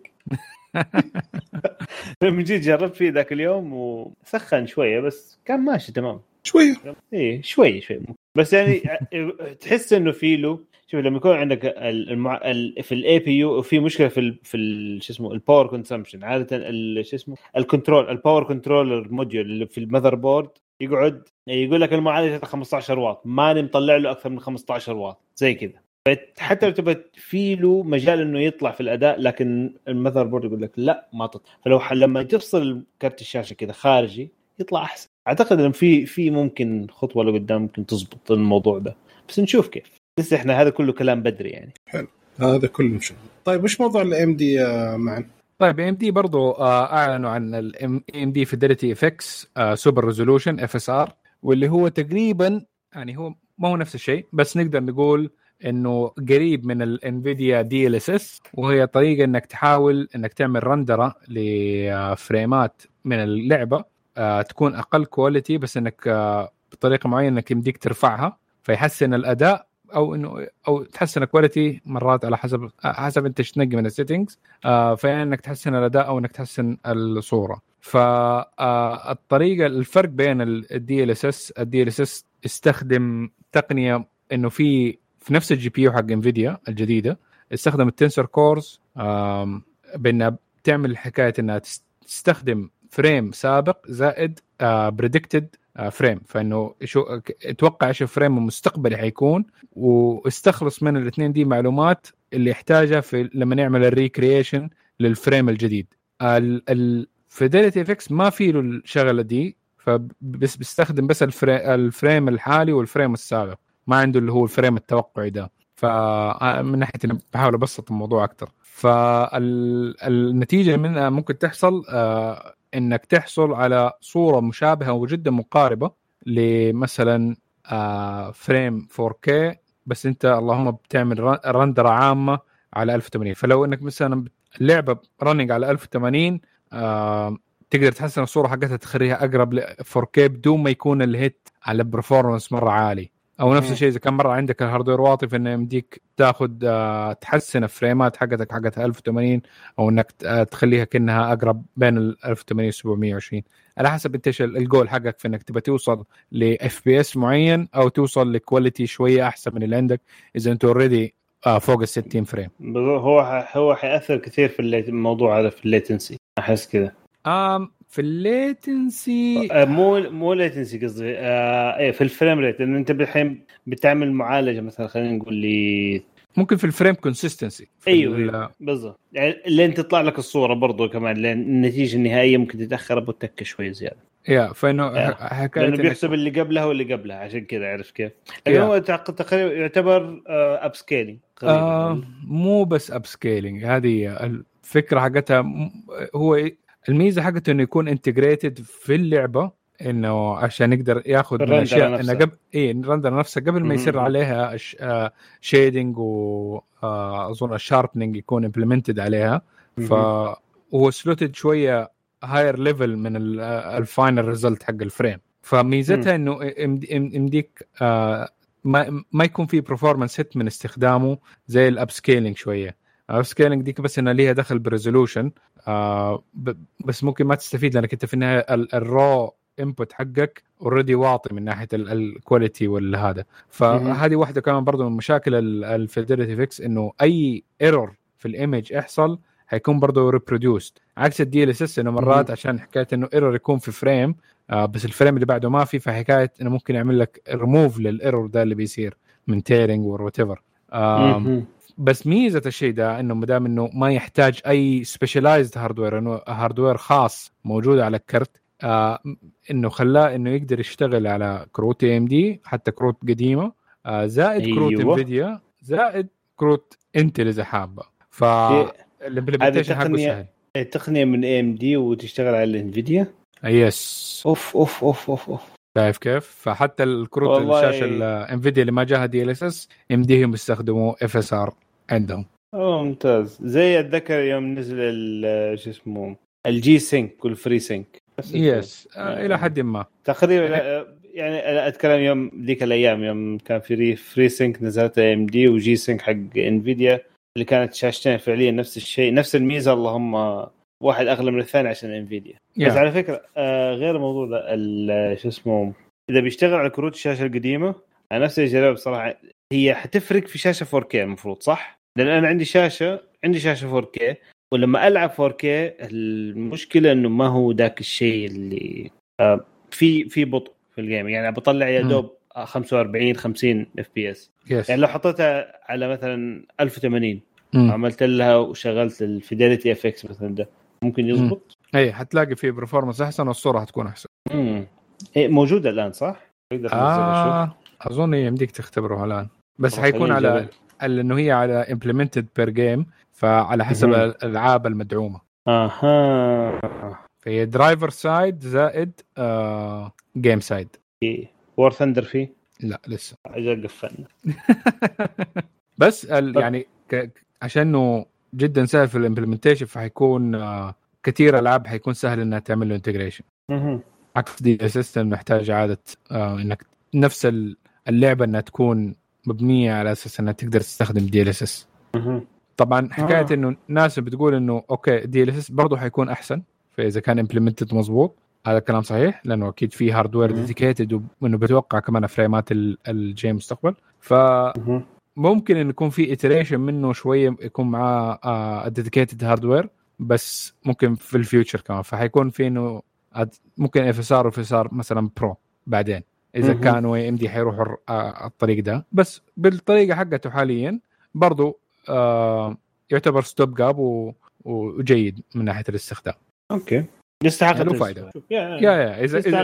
من جيت جربت فيه ذاك اليوم وسخن شوية بس كان ماشي تمام. شوية. إيه شوي شوي. بس يعني تحس إنه في له شوف لما يكون عندك ال- المع... ال... في ال APU في مشكلة في ال... في ال... شو اسمه ال power consumption عادة ال... شو اسمه ال control ال power controller module اللي في ال motherboard يقعد يقول لك المعالج 15 واط ماني مطلع له أكثر من 15 واط زي كذا. حتى لو تبغى في له مجال إنه يطلع في الأداء لكن ال motherboard يقول لك لا ما تطلع فلو لما تفصل كرت الشاشة كذا خارجي يطلع أحسن. أعتقد إن في في ممكن خطوة لقدام ممكن تزبط الموضوع ده. بس نشوف كيف. لسه إحنا هذا كله كلام بدري يعني. هذا كله مش طيب وش موضوع ال AMD معا؟ طيب AMD برضو آه، أعلنوا عن ال AMD FidelityFX Super Resolution FSR واللي هو تقريبا يعني هو ما هو نفس الشيء بس نقدر نقول إنه قريب من ال Nvidia DLSS وهي طريقة إنك تحاول إنك تعمل رندرة لفريمات من اللعبة آه، تكون أقل quality بس إنك آه، بطريقة معينة إنك يمديك ترفعها فيحسن الأداء أو إنه أو تحسن ال quality مرات على حسب حسب أنت إيش تنقي من ال settings آه فيا إنك تحسن الأداء أو إنك تحسن الصورة. فالطريقة الفرق بين الدي ال اس اس الدي ال اس اس استخدم تقنية إنه في في نفس ال GPU حق Nvidia الجديدة استخدم ال tensor cores بإنها بتعمل حكاية إنها تس- تستخدم frame سابق زائد predicted frame فإنه شو أتوقع إيش ال frame المستقبلي حيكون. واستخلص من الاثنين دي معلومات اللي يحتاجها في لما نعمل ال recreation لل frame الجديد. ال FidelityFX ما في له الشغلة دي فبس بيستخدم بس ال fra- ال frame الحالي وال frame السابق. ما عنده اللي هو ال frame التوقعي ده. فمن ناحية إني بحاول أبسط الموضوع أكثر فالنتيجه منها ممكن تحصل آه، إنك تحصل على صورة مشابهة وجدا مقاربة لمثلا آه، frame 4K بس أنت اللهم بتعمل رن- رندرة عامة على 1080 فلو إنك مثلا اللعبه running على 1080 آه، تقدر تحسن الصورة حقتها تخليها أقرب ل 4K بدون ما يكون ال hit على performance مرة عالي. أو نفس مم. الشيء إذا كان مرة عندك ال hardware واطي فإنه يمديك تاخذ آه، تحسن الفريمات حقتك حقتها 1080 أو إنك آه، تخليها كأنها أقرب بين ال 1080 و 720 على حسب أنت إيش ال- الجول حقك في إنك تبى توصل ل FPS معين أو توصل ل quality شوية أحسن من اللي عندك إذا أنت already فوق ال 60 frame هو هو حيأثر كثير في الموضوع هذا في ال latency. أحس كذا. في ال latency آه، مو مو latency قصدي. آه إيه في ال frame rate لأن أنت الحين بتعمل معالجة مثلا خلينا نقول لي ممكن في ال frame consistency أيوه أيوه بالضبط. يعني لين تطلع لك الصورة برضو كمان لين النتيجة النهائية ممكن تتأخر أبو تكة شوية زيادة. يا فإنه آه. حكاية لأنه بيحسب اللي قبلها واللي قبلها عشان كذا عرفت كيف؟ Yeah. هو تق- تقريبا يعتبر upscaling آه مو بس upscaling هذه الفكرة حقتها هو الميزة حقته إنه يكون integrated في اللعبة إنه عشان يقدر ياخذ من الرندرة اشياء نفسها. إنه قبل اي ال render نفسها قبل ما يصير. عليها shading واظن ال sharpening يكون implemented عليها. فهو slotted شوية higher level من ال final result حق ال frame فميزتها إنه يمد- يمديك آه، ما ما يكون في performance hit من استخدامه زي ال upscaling شوية. ال upscaling ديك بس انها ليها دخل ب resolution. آه بس ممكن ما تستفيد لأنك أنت في النهاية ال raw input حقك already واطي من ناحية ال quality والهذا فهذه واحدة كمان برضو من مشاكل ال FidelityFX إنه أي error في ال image يحصل حيكون برضه reproduced عكس ال DLSS إنه مرات. عشان حكاية إنه error يكون في frame آه بس ال frame اللي بعده ما في فحكاية إنه ممكن يعمل لك ريموف للايرور ده اللي بيصير من tearing whatever بس ميزة الشيء ده إنه ما دام إنه ما يحتاج أي specialized hardware إنه hardware خاص موجود على الكرت آه إنه خلاه إنه يقدر يشتغل على كروت AMD حتى كروت قديمة آه زائد كروت أيوة. Nvidia زائد كروت Intel إذا حابة. ف هذه ال implementation حقه سهل. التقنيه من AMD وتشتغل على ال Nvidia yes أوف أوف أوف أوف أوف. شايف كيف؟ فحتى الكروت الشاشة ال Nvidia اللي ما جاها DLSS يمديهم يستخدموا FSR عندهم. أوه ممتاز. زي أتذكر يوم نزل ال- شو اسمه ال G-Sync وال FreeSync yes آه إلى حد ما. تقريبا لا، يعني أنا أتكلم يوم ذيك الأيام يوم كان في FreeSync نزلت AMD و G-Sync حق Nvidia اللي كانت شاشتين فعليا نفس الشيء نفس الميزة اللهم واحد أغلى من الثاني عشان Nvidia يا. بس على فكرة آه غير الموضوع ده ال- شو اسمه إذا بيشتغل على كروت الشاشة القديمة أنا نفسي اجربها بصراحه هي حتفرق في شاشة 4K المفروض صح؟ لأن أنا عندي شاشة عندي شاشة 4K ولما ألعب 4K المشكلة إنه ما هو ذاك الشيء اللي آه في في بطء في ال game يعني بطلع يا. دوب 45 50 FPS يعني لو حطيتها على مثلا 1080 مم. عملت لها وشغلت ال FidelityFX مثلا ده ممكن يزبط؟ اي حتلاقي فيه performance أحسن والصورة حتكون أحسن. امم إيه موجودة الآن صح؟ أقدر آه أظن يمديك تختبره الآن. بس حيكون على نجرب. على إنه هي على implemented per game فعلى حسب. الألعاب المدعومة. أها. فهي driver side زائد آه game side War Thunder فيه؟ لا لسه. أجل قفلنا. بس ال يعني ك... عشان إنه جدا سهل في ال implementation فحيكون آه كثير ألعاب حيكون سهل إنها تعمل له integration. عكس DLSS محتاج عادة آه إنك نفس ال- اللعبة إنها تكون مبنية على أساس إنها تقدر تستخدم DLSS. طبعا حكاية آه. إنه ناس بتقول إنه okay DLSS برضه حيكون أحسن فإذا كان implemented مضبوط هذا الكلام صحيح لأنه أكيد في hardware. dedicated وإنه بيتوقع كمان فريمات ال- الـ game مستقبل فممكن مهم. انه يكون في iteration منه شوية يكون معاه آه dedicated hardware بس ممكن في ال future كمان فحيكون في إنه ممكن FSR و FSR مثلا Pro بعدين إذا مهم. كانوا AMD حيروحوا الر- آه، الطريق ده بس بالطريقة حقته حاليا برضو آه يعتبر stop gap و... وجيد من ناحية الاستخدام okay يستحق له التجربة. فايدة. يا يا يا اذا اذا,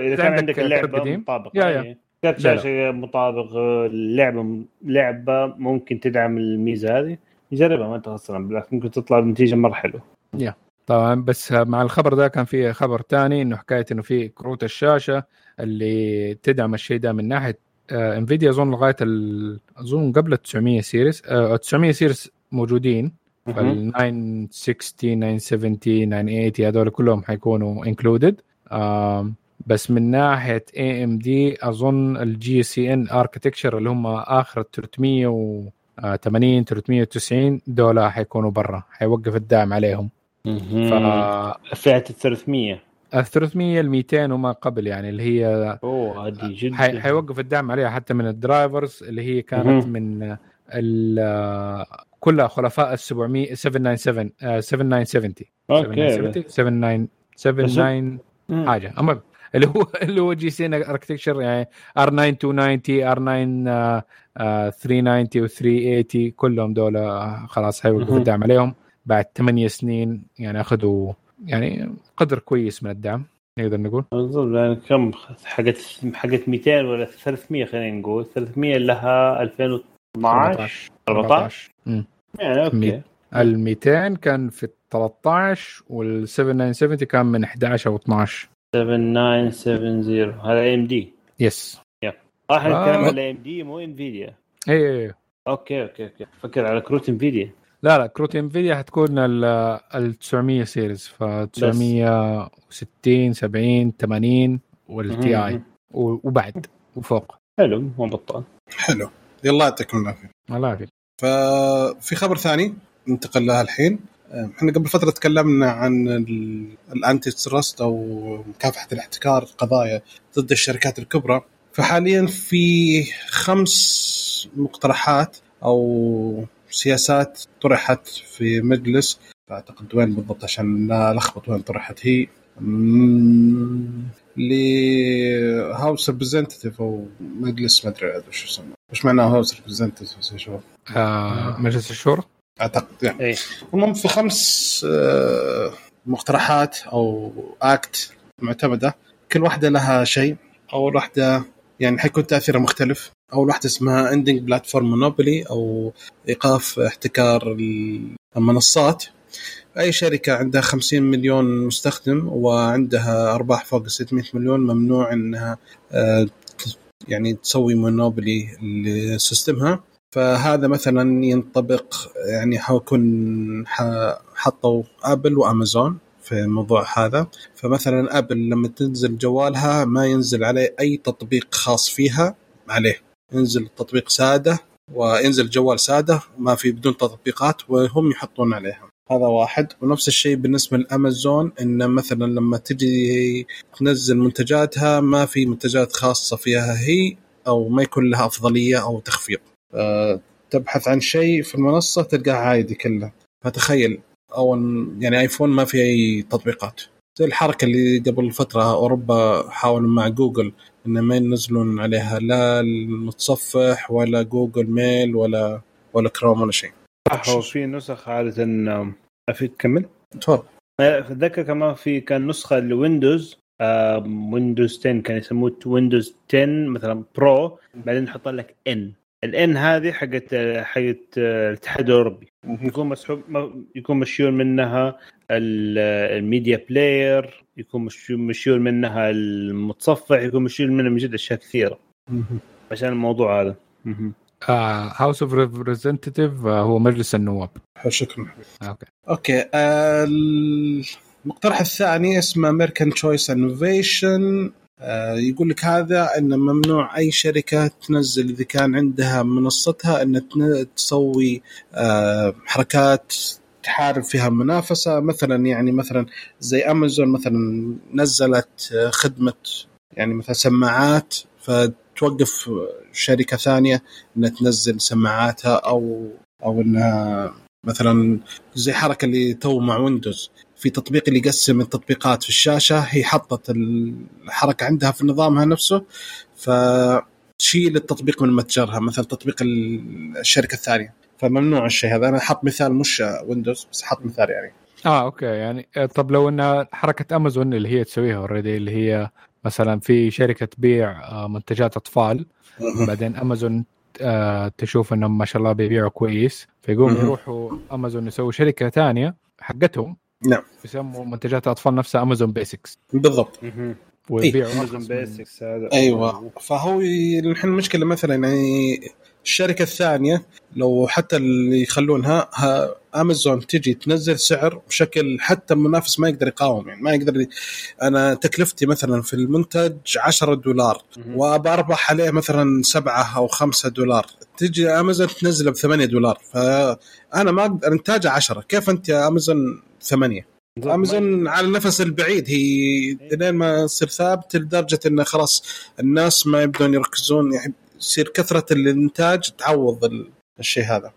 اذا كان عندك اللعبه قديم مطابق يا- يا. كرت لا. شاشه مطابق اللعبه لعبة ممكن تدعم الميزة هذه جربها ما انت خسران بالعكس ممكن تطلع بنتيجة مرة حلوة طبعا بس مع الخبر ده كان في خبر تاني إنه حكاية إنه في كروت الشاشة اللي تدعم الشيء ده من ناحية آه Nvidia اظن لغاية. أظن قبل ال 900 series آه 900 series موجودين. فال 960 970 980 هذول كلهم حيكونوا included بس من ناحية AMD أظن ال GCN architecture اللي هم آخر 380 390 دول حيكونوا برا حيوقف الدعم عليهم. فئه ال 300 ال 300 ال 200 وما قبل يعني اللي هي أوه هذه جدا. حي... حيوقف الدعم عليها حتى من ال drivers اللي هي كانت مهم. من ال كلها خلفاء ال 700 797 آه، 7970 أوكي 770 79 مم. حاجة. المهم اللي هو اللي هو جي سي ان اركتكشر يعني ار 9 290 ار 9 آه، 390 و 380 كلهم دول آه، خلاص حيوقفوا مهم. الدعم عليهم. بعد ثمانية سنين يعني أخذوا يعني قدر كويس من الدعم نقدر نقول. بالضبط يعني كم حقت حقت 200 ولا 300 خلينا نقول. 300 لها 2012 14 مم. يعني okay. ال 200 كان في 13 وال 7970 كان من 11 أو 12 7970 هذا AMD yes إحنا آه. نتكلم على AMD مو Nvidia اي اي okay okay okay. فكر على كروت Nvidia لا لا كروت Nvidia حتكون ال ال 900 series ف 960 70 80 وال Ti. وبعد وفوق. حلو مو بطال. حلو. يلا يعطيكم العافية. الله يعافيك. ففي خبر ثاني ننتقل لها الحين. إحنا قبل فترة تكلمنا عن ال- ال antitrust أو مكافحة الاحتكار قضايا ضد الشركات الكبرى. فحاليا في خمس مقترحات أو سياسات طرحت في مجلس. اعتقد وين بالضبط؟ عشان لا ألخبط وين طرحت هي. ل House Representative أو مجلس ما أدري وش يسمى وش معناه House Representative يا شباب؟ آه مجلس الشورى؟ أعتقد يعني. اي المهم في خمس آه، مقترحات أو act معتمدة. كل واحدة لها شيء. أول واحدة يعني حيكون تأثيرها مختلف. أول واحدة اسمها Ending Platform Monopoly أو إيقاف احتكار المنصات. أي شركة عندها 50 مليون مستخدم وعندها أرباح فوق 600 مليون ممنوع إنها آه، يعني تسوي monopoly ل system ها. فهذا مثلا ينطبق يعني حيكون ح- حطوا Apple وأمازون في الموضوع هذا. فمثلا Apple لما تنزل جوالها ما ينزل عليه أي تطبيق خاص فيها عليه. ينزل التطبيق سادة وينزل جوال سادة ما في بدون تطبيقات وهم يحطون عليها. هذا واحد. ونفس الشيء بالنسبة لأمازون إن مثلا لما تجي تنزل منتجاتها ما في منتجات خاصة فيها هي أو ما يكون لها أفضلية أو تخفيض آه، تبحث عن شيء في المنصة تلقاه عادي كله. فتخيل اول يعني آيفون ما في أي تطبيقات. زي الحركة اللي قبل فترة أوروبا حاولوا مع جوجل إن ما ينزلون عليها لا المتصفح ولا Google Mail ولا ولا كروم ولا شيء. صح هو في نسخ عادة آم، أفيد كمل؟ تفضل. آه، أتذكر كمان في كان نسخة ل Windows آم، Windows 10 كان يسموه Windows 10 مثلا Pro بعدين يحط لك N الآن هذه حقت حقت الاتحاد الأوروبي. يكون مسحوب يكون مشيول منها ال- ال Media Player يكون مشيول مشيول منها المتصفح يكون مشيول منها من جد أشياء كثيرة. عشان الموضوع هذا. House of Representative هو مجلس النواب. شكرا. okay. okay آه، المقترح الثاني اسمه American Choice Innovation يقول لك هذا أن ممنوع أي شركة تنزل إذا كان عندها منصتها أن تسوي آه، حركات تحارب فيها منافسة. مثلا يعني مثلا زي أمازون مثلا نزلت آه، خدمة يعني مثلا سماعات فتوقف شركة ثانية انها تنزل سماعاتها أو أو إنها مثلا زي حركة اللي تو مع ويندوز في تطبيق اللي يقسم التطبيقات في الشاشة هي حطت الحركة عندها في نظامها نفسه فتشيل التطبيق من متجرها مثلا تطبيق ال- الشركة الثانية. فممنوع الشيء هذا. أنا حط مثال مش ويندوز بس حط مثال يعني. آه أوكي. يعني آه، طب لو إن حركة امازون اللي هي تسويها already اللي هي مثلا في شركة تبيع آه، منتجات أطفال بعدين امازون آه، تشوف إنهم ما شاء الله بيبيعوا كويس فيقوم. يروحوا امازون يسووا شركة ثانية حقتهم نعم. يسموا منتجات الاطفال نفسها امازون basics بالضبط. ويبيعوا امازون basics هذا. أيوه. فهو الحين المشكلة مثلا يعني الشركة الثانية لو حتى اللي يخلونها ها امازون تجي تنزل سعر بشكل حتى المنافس ما يقدر يقاوم يعني ما يقدر ي... أنا تكلفتي مثلا في المنتج 10 دولار أربح عليه مثلا 7 أو 5 دولار تجي امازون تنزله ب 8 دولار فانا ما أقدر انتاجه 10 كيف أنت يا امازون 8 امازون على النفس البعيد هي لين ما تصير ثابت لدرجة إنه خلاص الناس ما يبدون يركزون يعني يصير كثرة الإنتاج تعوض ال- الشيء هذا.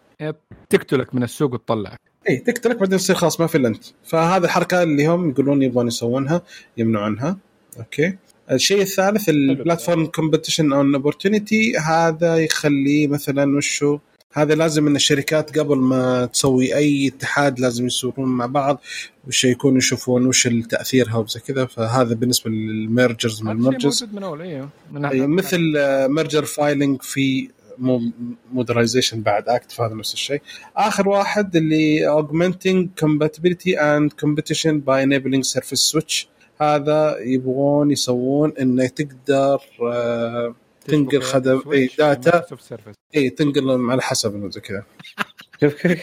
تقتلك من السوق وتطلعك. اي تقتلك بعدين تصير خلاص ما في إلا أنت. فهذه الحركة اللي هم يقولون يبغون يسوونها يمنعونها. أوكي. الشيء الثالث ال platform competition and opportunity هذا يخليه مثلا وشو؟ هذا لازم إن الشركات قبل ما تسوي أي اتحاد لازم يصورون مع بعض وش يكونوا يشوفون وش تأثيرها وزي كذا. فهذا بالنسبة لل mergers من ال mergers. من أول إيوه. مثل merger filing fee modernization بعد act هذا نفس الشيء. آخر واحد اللي augmenting compatibility and competition by enabling service switch. هذا يبغون يسوون إنه تقدر آه، تنقل خدم إي data إي تنقل على حسب إنه زي كذا. كيف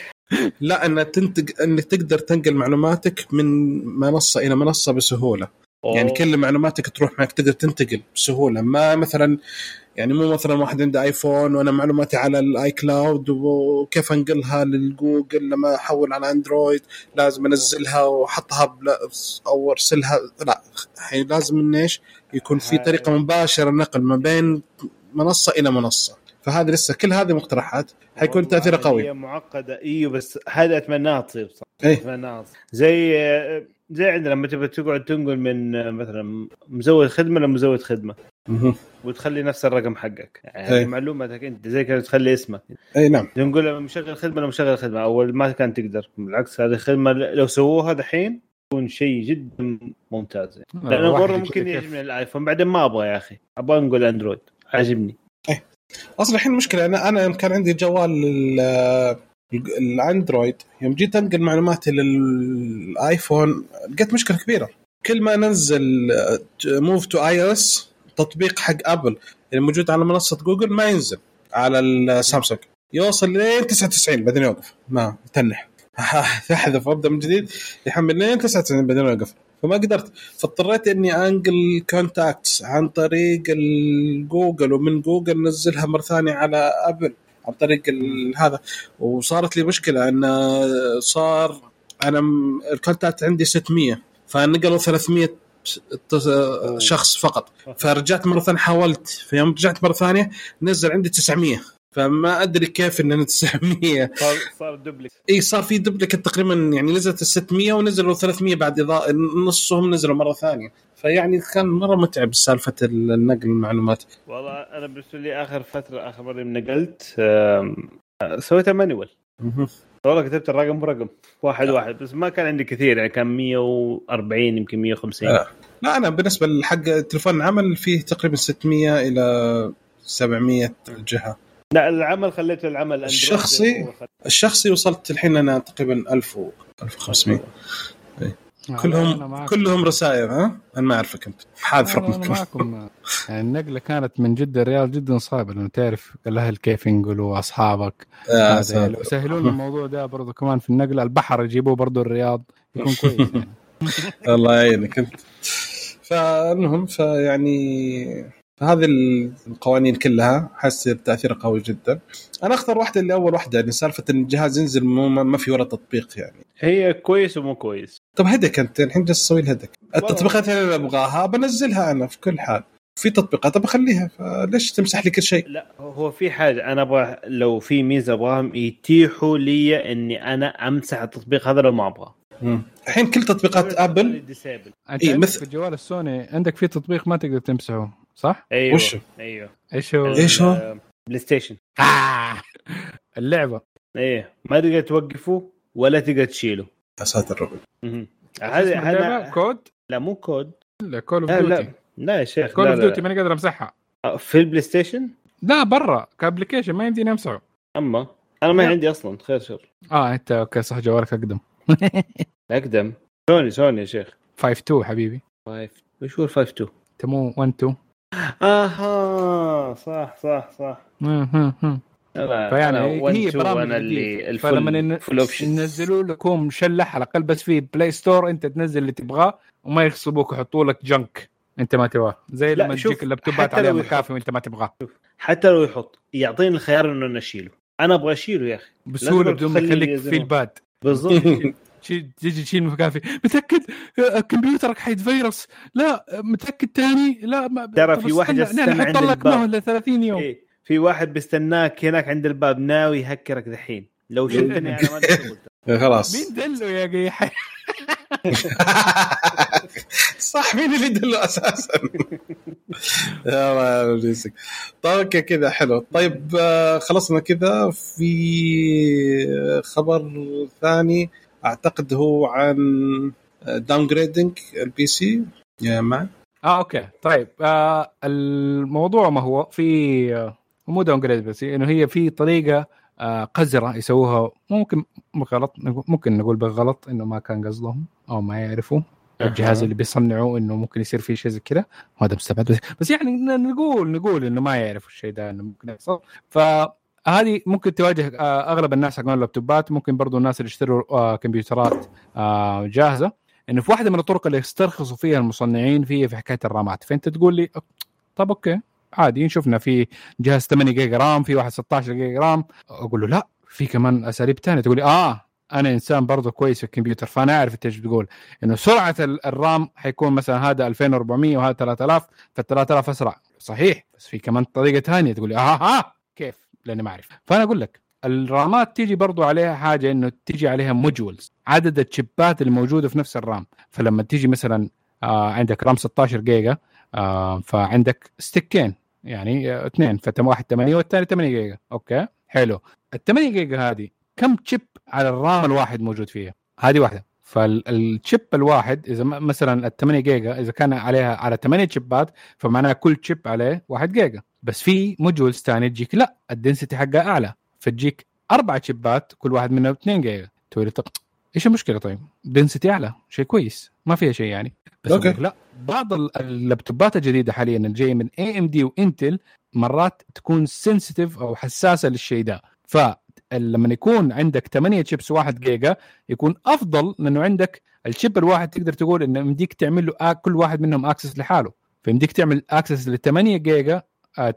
لا إن تنتج انك تقدر تنقل معلوماتك من منصة إلى منصة بسهولة. يعني كل معلوماتك تروح معك تقدر تنتقل بسهولة. ما مثلا يعني مو مثلا واحد عنده ايفون وأنا معلوماتي على ال iCloud وكيف أنقلها للجوجل لما أحول على اندرويد لازم أنزلها وأحطها أو أرسلها. لا الحين لازم إن إيش؟ يكون في هاي. طريقة مباشرة نقل ما بين منصة إلى منصة. فهذه لسه كل هذه مقترحات. حيكون تاثيرها قوي. هي معقدة. إيوه بس هذا اتمناها تصير صح إيه. اتمناها. زي آه، زي عندنا لما تبغى تقعد تنقل من آه، مثلا مزود خدمة لمزود خدمة. وتخلي نفس الرقم حقك. يعني أي. هذه معلوماتك أنت زي كذا تخلي اسمك. أي نعم. تنقل مشغل خدمة لمشغل خدمة. أول ما كان تقدر. بالعكس هذه الخدمه لو سووها دحين يكون شيء جدا ممتاز. يعني. لأنه يقول ممكن يعجبني الآيفون. بعدين ما أبغى يا أخي. أبغى أنقل أندرويد. عاجبني. أصلا الحين المشكلة أنا أنا كان عندي جوال ال- الأندرويد يوم جيت أنقل معلوماتي للآيفون لقيت مشكلة كبيرة. كل ما ننزل Move to iOS تطبيق حق ابل اللي موجود على منصة جوجل ما ينزل على السامسونج. يوصل لين 99 بعدين يوقف. ما يتنح تحذف وابدا من جديد يحمل لين 99 بعدين يوقف. فما قدرت. فاضطريت إني أنقل contacts عن طريق الجوجل ومن جوجل نزلها مرة ثانية على ابل عن طريق هذا. وصارت لي مشكلة إن صار أنا ال contact عندي 600 فنقلوا 300 ت- شخص فقط. فرجعت مرة ثانية حاولت فيوم رجعت مرة ثانية نزل عندي 900 فما أدري كيف ان 900 صار صار دوبلكس إي صار في duplicate تقريبا يعني نزلت ال 600 ونزلوا 300 بعد إضاءة نصهم نزلوا مرة ثانية. فيعني كان مرة متعب سالفة النقل المعلومات. والله أنا بالنسبة لي آخر فترة آخر مرة نقلت سويتها مانيوال. والله كتبت الرقم برقم واحد واحد بس ما كان عندي كثير يعني كان 140 يمكن 150 آه. لا أنا بالنسبة لحق تليفون العمل فيه تقريبا 600 إلى 700 جهه لا العمل خليته العمل. الشخصي؟ الشخصي وصلت الحين أنا تقريبا 1000 و 1500 أنا كلهم معكم. كلهم رسائل ها؟ أنا ما أعرفك أنت. حاذف أنا رقمك معكم يعني النقلة كانت من جده الرياض جدا صعبة لأنه تعرف الأهل كيف ينقلوا أصحابك. آه، يسهلون الموضوع ده برضو كمان في النقل البحر يجيبوه برضو الرياض يكون كويس يعني. الله يعينك أنت. فالمهم فيعني هذه القوانين كلها حاسس تاثيرها قوي جدا. أنا أختار واحدة اللي أول واحدة يعني سالفة إن الجهاز ينزل مو ما في ولا تطبيق يعني. هي كويس ومو كويس. طب هدك أنت الحين جالس تسوي الهدك التطبيقات اللي أبغاها بنزلها أنا في كل حال. في تطبيقات بخليها فليش تمسح لي كل شيء؟ لا هو في حاجة أنا أبغى لو في ميزة أبغاهم يتيحوا لي إني أنا أمسح التطبيق هذا لو ما أبغاه. الحين كل تطبيقات ابل إيه، عندك مثل- في الجوال السوني عندك في تطبيق ما تقدر تمسحه. صح؟ أيوه وش؟ هو؟ أيوه. إيش هو؟ إيش هو؟ PlayStation. آه. اللعبة. إيه ما تقدر توقفه ولا تقدر تشيله. يا ساتر ربي. هذا هذا كود؟ لا مو كود. لا كول اوف لا لا. ديوتي لا يا شيخ كول اوف. ديوتي ماني قادر أمسحها. في البلاي ستيشن؟ لا برا كابلكيشن ما يمديني أمسحه. أما أنا ما. عندي أصلا خير شر. آه أنت أوكي صح جوالك أقدم. أقدم. سوني سوني يا شيخ. 5 2 حبيبي. 5 وش هو ال 5 2 أنت مو 1 2 أها صح صح صح. فيعني هي 1 هي 2 برامج اللي اللي فلما ينزلوا لكم مشلح على الاقل بس في بلاي ستور أنت تنزل اللي تبغاه وما يغصبوك يحطوا لك جنك أنت ما تبغاه. زي لما تجيك اللابتوبات عليها مكافئ وانت ما تبغاه. حتى لو يحط يعطيني الخيار إنه أنا أشيله. أنا أبغى أشيله يا أخي. بسهولة بدون ما يخليك في الباد بالضبط. تجي تشيل مكافئ. متأكد؟ آه، كمبيوترك حيتفيرس لا متأكد تاني؟ لا ما ترى في واحد استنى، عند لك الباب. مهله 30 يوم. إيه. في واحد بيستناك هناك عند الباب ناوي يهكرك دحين. لو شفتني أنا ما. خلاص. مين دلو يا قيحي صح مين اللي دله أساسا؟ يا الله يجزيك طيب أوكي كذا حلو. طيب آه، خلصنا كذا. في خبر ثاني. أعتقد هو عن downgrading ال PC يا مع آه أوكي. طيب آه الموضوع ما هو في آه مو downgrade بس إنه هي في طريقة آه قذرة يسووها. ممكن غلط ممكن نقول بالغلط إنه ما كان قصدهم أو ما يعرفوا. الجهاز. اللي بيصنعوه إنه ممكن يصير فيه شيء زي كذا. وهذا مستبعد بس, بس يعني نقول نقول إنه ما يعرفوا الشيء ده إنه ممكن يحصل. فهذه ممكن تواجه آه أغلب الناس حقون اللابتوبات ممكن برضو الناس اللي يشتروا آه كمبيوترات آه جاهزة. إنه في واحدة من الطرق اللي يسترخصوا فيها المصنعين فيها في حكاية ال RAMات. فأنت تقول لي طب أوكي عادي شفنا في جهاز 8 جيجا RAM في واحد 16 جيجا RAM. أقول له لا في كمان أساليب ثانية تقول لي آه أنا إنسان برضه كويس في الكمبيوتر فأنا أعرف انت إيش بتقول. إنه سرعة ال- ال RAM حيكون مثلا هذا 2400 وهذا 3000 فال 3000 أسرع. صحيح بس في كمان طريقة ثانية. تقول لي آه كيف لأني ما أعرف. فأنا أقول لك ال RAMات تيجي برضو عليها حاجة إنه تيجي عليها modules عدد ال chipات الموجودة في نفس ال RAM. فلما تيجي مثلا آه عندك RAM 16 جيجا آه فعندك stickين يعني آه، اثنين فواحد 8 والثاني 8 جيجا. أوكي؟ حلو. ال 8 جيجا هذه كم chip على ال RAM الواحد موجود فيها؟ هذه واحدة. فال chip الواحد إذا مثلا ال 8 جيجا إذا كان عليها على 8 chipات فمعناها كل chip عليه 1 جيجا. بس في modules ثانية تجيك لا ال density حقها أعلى فتجيك أربع chipات كل واحد منهم 2 جيجا تقول لي طب إيش المشكلة طيب؟ density أعلى شيء كويس ما فيها شيء يعني بس أوكي. لا بعض ال- ال laptopات الجديدة حاليا الجايه من AMD و Intel مرات تكون sensitive أو حساسة للشيء ده فلما يكون عندك 8 شيبس 1 جيجا يكون أفضل لأنه عندك ال chip الواحد تقدر تقول إنه يمديك تعمل له كل واحد منهم access لحاله فيمديك تعمل access ل 8 جيجا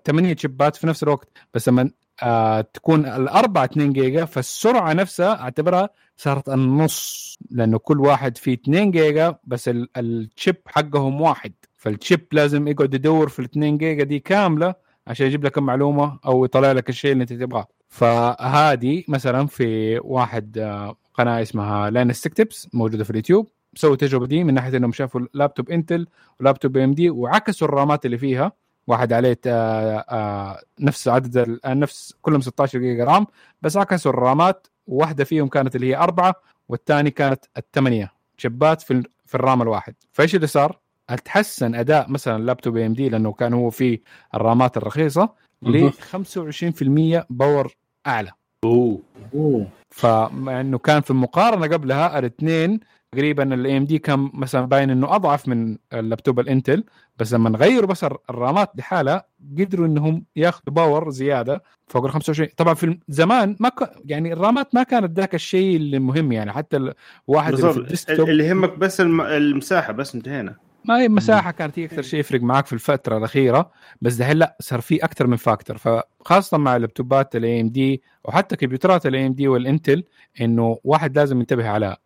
8 chipات في نفس الوقت بس لما آه تكون الأربعة 2 جيجا فالسرعة نفسها أعتبرها صارت النص لأنه كل واحد فيه 2 جيجا بس ال- ال chip حقهم واحد. فال chip لازم يقعد يدور في ال 2 جيجا دي كاملة عشان يجيب لك المعلومه أو يطلع لك الشيء اللي أنت تبغاه. فهذه مثلا في واحد آه، قناة اسمها Linus Tech Tips موجودة في اليوتيوب. سووا التجربه دي من ناحية إنهم شافوا laptop Intel و laptop AMD وعكسوا ال RAMات اللي فيها. واحد عليه آه، نفس عدد آه، نفس كلهم 16 جيجا RAM بس عكسوا ال RAMات واحدة فيهم كانت اللي هي أربعة والثاني كانت الثمانية chipات في في ال RAM الواحد فإيش اللي صار؟ تحسن أداء مثلا laptop AMD لأنه كان هو في ال RAMات الرخيصة ل مهم. 25% power أعلى أوه. أوه. فمع إنه كان في المقارنة قبلها الاثنين تقريبا ال AMD كان مثلا باين إنه أضعف من ال laptop ال Intel بس لما غيروا بس ال RAMات لحالها قدروا إنهم ياخذوا power زيادة فوق ال 25 طبعا في زمان ما ك... يعني ال RAMات ما كانت ذاك الشيء اللي مهم يعني حتى الواحد اللي في اللي يهمك بس الم- المساحة بس انتهينا. ما هي المساحه كانت هي أكثر شيء يفرق معك في الفترة الأخيرة بس دحين لا صار في أكثر من factor. فخاصة مع ال laptopات ال AMD وحتى كمبيوترات ال AMD وال Intel إنه واحد لازم ينتبه على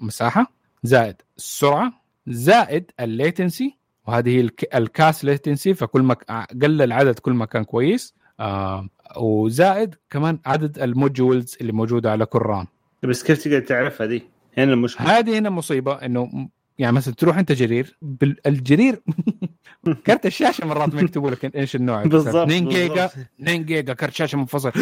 المساحة زائد السرعة زائد ال latency وهذه هي الك- ال CAS latency فكل ما قل العدد كل ما كان كويس آه وزائد كمان عدد ال modules اللي موجودة على كل RAM. بس كيف تقدر تعرفها دي؟ هنا المشكلة. هذه هنا مصيبة إنه يعني مثلا تروح انت جرير بال- الجرير كرت الشاشة مرات ما يكتبوا لك إيش النوع. بالضبط 2 جيجا بالضبط. 2 جيجا كرت شاشة منفصل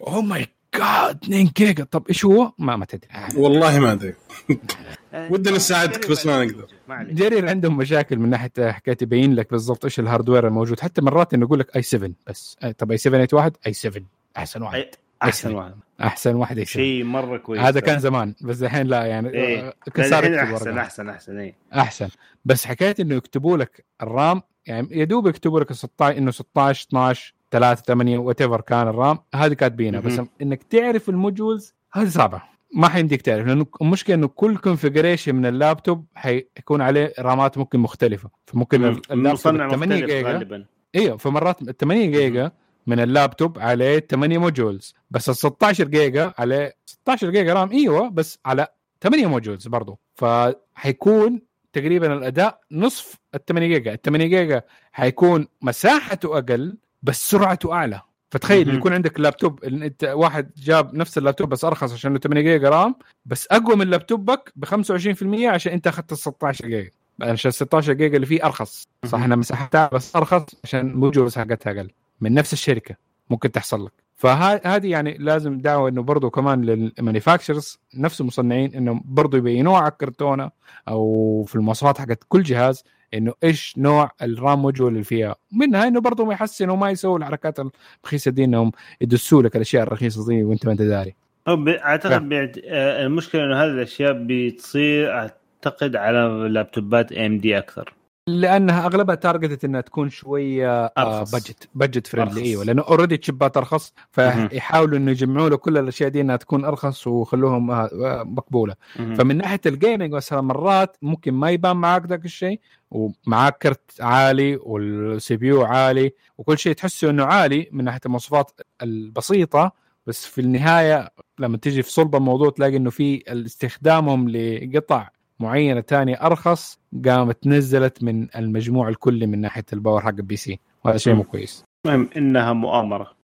oh my God 2 جيجا. طب إيش هو؟ ما ما تدري. والله ما أدري. ودنا نساعدك بس ما نقدر. جرير عندهم مشاكل من ناحية حكاية يبين لك بالضبط إيش ال hardware الموجود. حتى مرات إنه يقول لك i7 بس. آه، طب i7 واحد i7 أحسن واحد. أحسن واحد. أحسن واحد 7 شيء مرة كويس هذا كان زمان بس الحين لا يعني إيه. يكتب احسن ورقة. أحسن أحسن اي أحسن. بس حكاية إنه يكتبوا لك ال RAM يعني يا دوب يكتبوا لك 16 إنه 16 12 3 8 whatever كان ال RAM هذه كاتبينها. بس. إنك تعرف ال modules هذه صعبة. ما حيمديك تعرف لأنه المشكلة إنه كل configuration من اللابتوب حيكون عليه RAMات ممكن مختلفة. فممكن اللابتوب المصنع 8 مختلف جيجا غالبا. إيوه فمرات ال 8 جيجا من اللابتوب عليه 8 modules بس ال 16 جيجا عليه 16 جيجا RAM أيوه بس على 8 modules برضه فحيكون تقريبا الأداء نصف ال 8 جيجا. ال 8 جيجا حيكون مساحته أقل بس سرعته أعلى. فتخيل. يكون عندك لابتوب أنت واحد جاب نفس اللابتوب بس أرخص عشان له 8 جيجا RAM بس أقوى من laptopك ب 25% عشان أنت أخذت ال 16 جيجا. عشان 16 جيجا اللي فيه أرخص. صح إنها مساحتها بس أرخص عشان الموجودة حقتها أقل. من نفس الشركة ممكن تحصل لك. فهذه يعني لازم دعوة إنه برضه كمان لل manufacturers نفس المصنعين انهم برضه يبينوها على الكرتونه أو في المواصفات حقت كل جهاز إنه إيش نوع ال RAM module اللي فيها. منها إنه برضه ما يحسنوا وما يسووا الحركات الرخيصه دي إنهم يدسوا لك الأشياء الرخيصة دي وأنت ما أنت داري. أعتقد. بعد آه، المشكلة إنه هذه الأشياء بتصير أعتقد على laptopات AMD أكثر. لأنها أغلبها targeted إنها تكون شوية. budget budget friendly. أيوه لأنه already chipات ارخص. فيحاولوا إنه يجمعوا له كل الأشياء دي إنها تكون أرخص ويخلوهم آه، آه، مقبولة فمن ناحية ال gaming مثلا مرات ممكن ما يبان معاك ذاك الشيء ومعاك كرت عالي وال CPU عالي وكل شيء تحسه إنه عالي من ناحية المواصفات البسيطة بس في النهاية لما تيجي في صلب الموضوع تلاقي إنه في استخدامهم لقطع معينة تانية أرخص قامت نزلت من المجموع الكلي من ناحية ال power حق ال PC. وهذا شيء مو كويس. المهم إنها مؤامرة.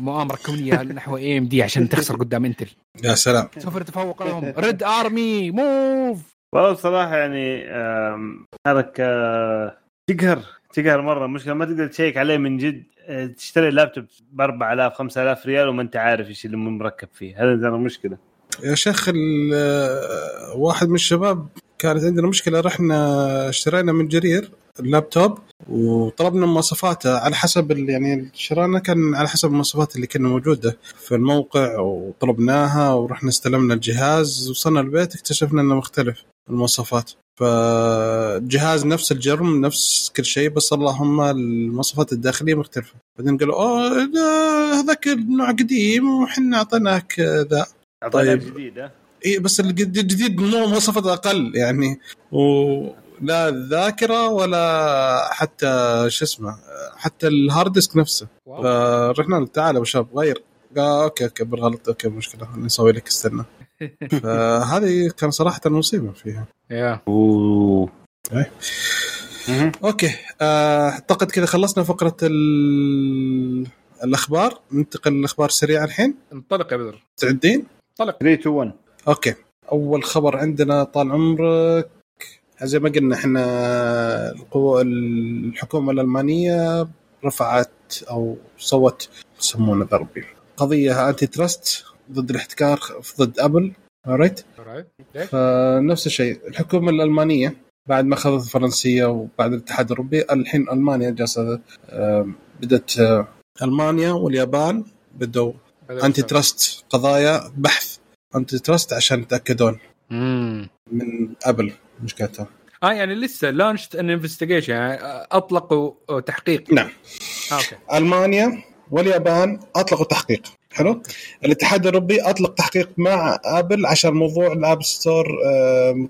مؤامرة كونية نحو AMD عشان تخسر قدام Intel يا سلام. سوف نتفوق لهم. red army move والله بصراحة يعني حركه تقهر تقهر مرة. مشكله ما تقدر تشيك عليه من جد. آه، تشتري لابتوب ب 4000 5000 ريال وما أنت عارف إيش اللي مركب فيه. هذا ترى مشكله يا شيخ واحد من الشباب كانت عندنا مشكلة. رحنا اشترينا من جرير اللابتوب وطلبنا مواصفاته على حسب يعني شرانا كان على حسب المواصفات اللي كنا موجودة في الموقع وطلبناها ورحنا استلمنا الجهاز وصلنا البيت اكتشفنا إنه مختلف المواصفات. فالجهاز نفس الجرم نفس كل شيء بس اللهم المواصفات الداخلية مختلفة. بعدين قالوا أوه هذاك النوع قديم وحنا أعطيناك ذا. طيب. جديد اي بس الجديد مو مواصفات أقل يعني ولا الذاكره ولا حتى شو اسمه حتى ال hard disk نفسه. فرحنا له تعال أبو شباب غير. قال okay okay بالغلط okay مشكلة نسوي لك استنى. فهذه كان صراحة مصيبة فيها. يا. إيه. okay. آه، أعتقد كذا خلصنا فقرة ال... الأخبار. ننتقل للأخبار سريعه الحين. انطلق يا بدر. مستعدين؟ انطلق 3 2 1 okay. أول خبر عندنا طال عمرك. زي ما قلنا إحنا القوى الحكومة الألمانية رفعت أو سوت يسمونه ذا ربي قضية antitrust ضد الاحتكار ضد أبل. right؟ فنفس الشيء. الحكومة الألمانية بعد ما اخذت الفرنسيه وبعد الاتحاد الأوروبي الحين ألمانيا جالسة بدأت ألمانيا واليابان بدوا antitrust قضايا بحث. antitrust عشان يتأكدون من ابل مشكلتها آه يعني لسه launched an investigation يعني أطلقوا تحقيق. نعم. آه okay. ألمانيا واليابان أطلقوا تحقيق. حلو؟ الاتحاد الأوروبي أطلق تحقيق مع ابل عشان موضوع ال App Store آه،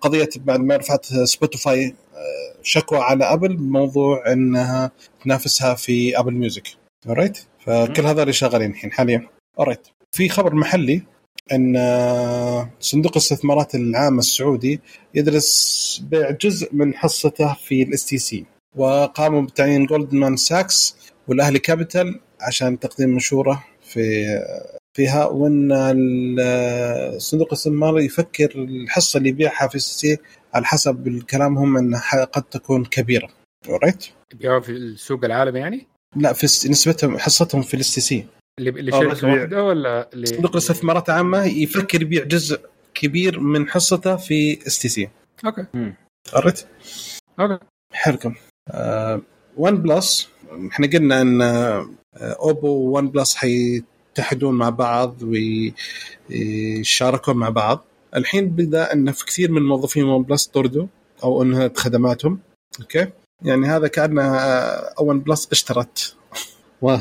قضية بعد ما رفعت Spotify آه، شكوى على ابل بموضوع إنها تنافسها في Apple Music right فكل هذول اللي شغالين الحين حاليا. right في خبر محلي إن آه، صندوق الاستثمارات العامه السعودي يدرس بيع جزء من حصته في ال STC وقاموا بتعيين جولدمان ساكس والأهلي كابيتال عشان تقديم مشوره في فيها وإن ال- صندوق الاستثمار يفكر الحصة اللي يبيعها في ال STC على حسب كلامهم إنها قد تكون كبيرة. right بيعوا في السوق العالمي يعني؟ لا في نسبتهم حصتهم في ال STC. اللي اللي آه،. واحدة ولا اللي صندوق الاستثمارات العامه يفكر يبيع جزء كبير من حصته في STC. okay. قريت؟ okay. حلكم. آه OnePlus إحنا قلنا إن Oppo و OnePlus حيتحدون مع بعض ويشاركون مع بعض. الحين بدأ ان في كثير من موظفين OnePlus طردوا أو انهت خدماتهم. okay. يعني هذا كان OnePlus اشترت.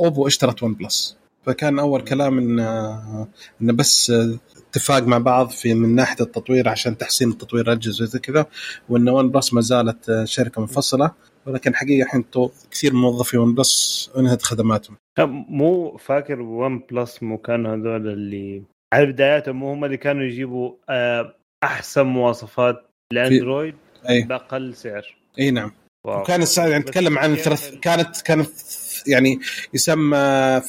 Oppo اشترت OnePlus فكان أول كلام إن آه، انه بس آه، اتفاق مع بعض في من ناحية التطوير عشان تحسين التطوير الاجهزه وزي كذا وإن OnePlus ما زالت آه، شركة منفصلة. ولكن حقيقة الحين كثير من موظفي OnePlus انهت خدماتهم. مو فاكر OnePlus مو كانوا هذول اللي على بداياتهم مو هم اللي كانوا يجيبوا أحسن مواصفات لأندرويد؟ أي. بأقل سعر. إي نعم. واو. وكان السعر يعني نتكلم عن ثلاث كانت كانت يعني يسمى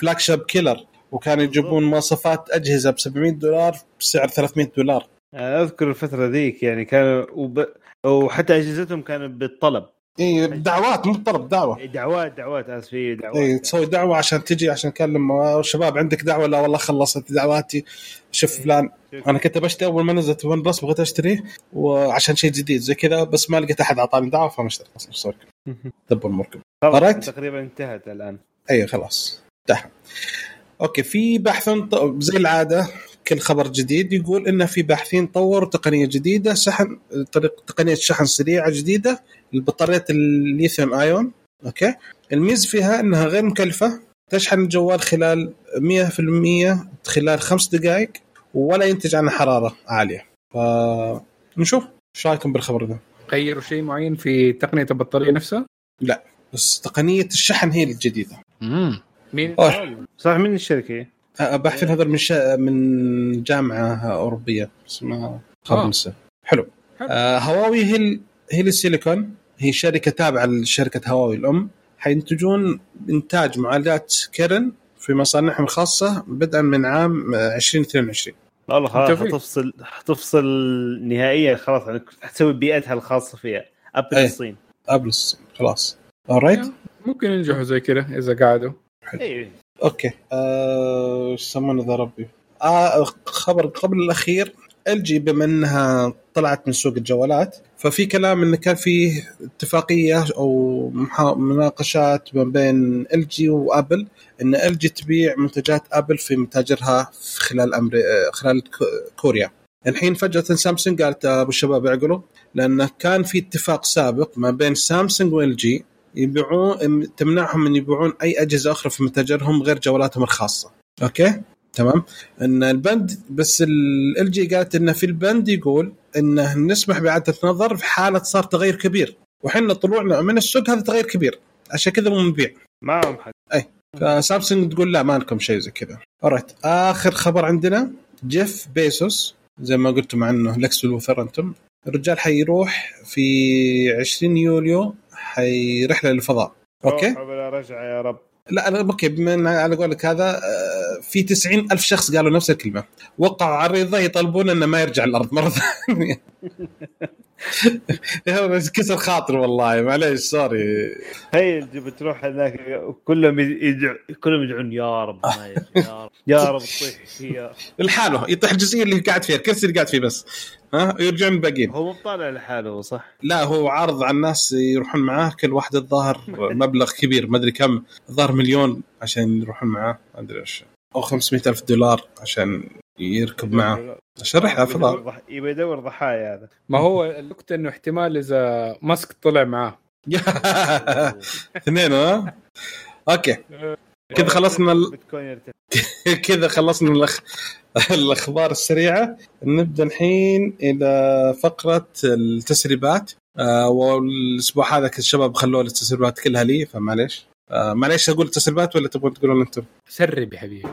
flagship killer وكانوا يجيبون مواصفات أجهزة ب 700 دولار بسعر 300 دولار. أذكر الفترة ذيك يعني كانوا وب... وحتى أجهزتهم كانت بالطلب. اي دعوات مو طلب دعوة. دعوات دعوات آسف إيه، دعوات. اي تسوي دعوة عشان تجي عشان تكلم شباب عندك دعوة؟ لا والله خلصت دعواتي. شوف فلان أنا كنت بشتري أول ما نزلت OnePlus بغيت اشتريه وعشان شيء جديد زي كذا بس ما لقيت أحد أعطاني دعوة فما اشتريت أصلا؟ دب المركب؟ تقريبا انتهت الآن. اي خلاص انتهى. okay في بحث زي العادة كل خبر جديد يقول إن في باحثين طوروا تقنية جديدة شحن طريق تقنية شحن سريعة جديدة لبطاريه الليثيوم آيون okay؟ الميز فيها إنها غير مكلفة تشحن الجوال خلال 100% خلال خمس دقائق ولا ينتج عنها حرارة عالية. فنشوف إيش رأيكم بالخبر ده؟ غيروا شيء معين في تقنية البطارية نفسها؟ بس تقنية الشحن هي الجديدة. امم مين. صح من الشركة؟ آه، باحثين هذول من شا... من جامعة أوروبية اسمها خمسه حلو. حلو. آه هواوي هي. هي السيليكون هي شركة تابعة لشركة هواوي الأم. حينتجون إنتاج معالجات Kirin في مصانعهم الخاصة بدءا من عام آه، 2022 والله خلاص. حتفصل حتفصل نهائيا خلاص يعني حتسوي بيئتها الخاصة فيها. أبل إيه. الصين. قبل الصين. خلاص. alright ممكن ينجحوا زي كذا إذا قعدوا اي okay. آه، إيش يسمونه ذا ربي؟ آه خبر قبل الأخير LG بما إنها طلعت من سوق الجوالات ففي كلام انه كان في اتفاقية أو مناقشات ما بين LG وآبل إن LG تبيع منتجات آبل في متاجرها في خلال أمري... آه، خلال كو- كوريا. الحين فجأة سامسونج قالت أبو الشباب اعقلوا لأن كان في اتفاق سابق ما بين سامسونج و LG يبيعون تمنعهم من يبيعون أي أجهزة أخرى في متاجرهم غير جوالاتهم الخاصة. okay؟ تمام؟ إن البند بس LG قالت انه في البند يقول انه نسمح بإعادة نظر في حالة صار تغير كبير. وحنا طلوعنا من السوق هذا تغير كبير. عشان كذا مو نبيع. معهم حق فسامسونج تقول لا ما لكم شيء زي كذا. alright آخر خبر عندنا جيف بيسوس زي ما قلتم عنه لكس لوثر أنتم. الرجال حيروح في 20 يوليو حي رحلة للفضاء. okay؟ روح بلا رجعة يا رب. لا أنا okay بما إن على قولك هذا آه، في 90 ألف شخص قالوا نفس الكلمة. وقعوا عريضه يطلبون إنه ما يرجع الأرض مرة ثانية. كسر خاطر والله معليش سوري تخيل بتروح هناك كلهم يدعو كلهم يدعون يا رب ما يا رب يا رب فيها. لحاله يطيح الجزئيه اللي قاعد فيها الكرسي اللي قاعد فيه بس. ها يرجعون الباقيين هو مو طالع لحاله صح؟ لا هو عارض على الناس يروحون معاه كل واحد الظاهر مبلغ كبير ما أدري كم الظاهر مليون عشان يروحون معاه ما أدري إيش. أو 500 ألف دولار عشان يركب معاه عشان رحله يبي فضاء يدور ضح- يبي يدور ضحايا هذا. ما هو النكته إنه احتمال إذا ماسك طلع معاه. اثنين ها؟ أوكي. كذا خلصنا ال... كذا خلصنا الأخ... الأخبار السريعة. نبدأ الحين إلى فقرة التسريبات. آه والأسبوع هذا الشباب خلوا التسريبات كلها لي فمعليش. آه معليش أقول التسريبات ولا تبغون تقولون أنتم؟ سرب يا حبيبي.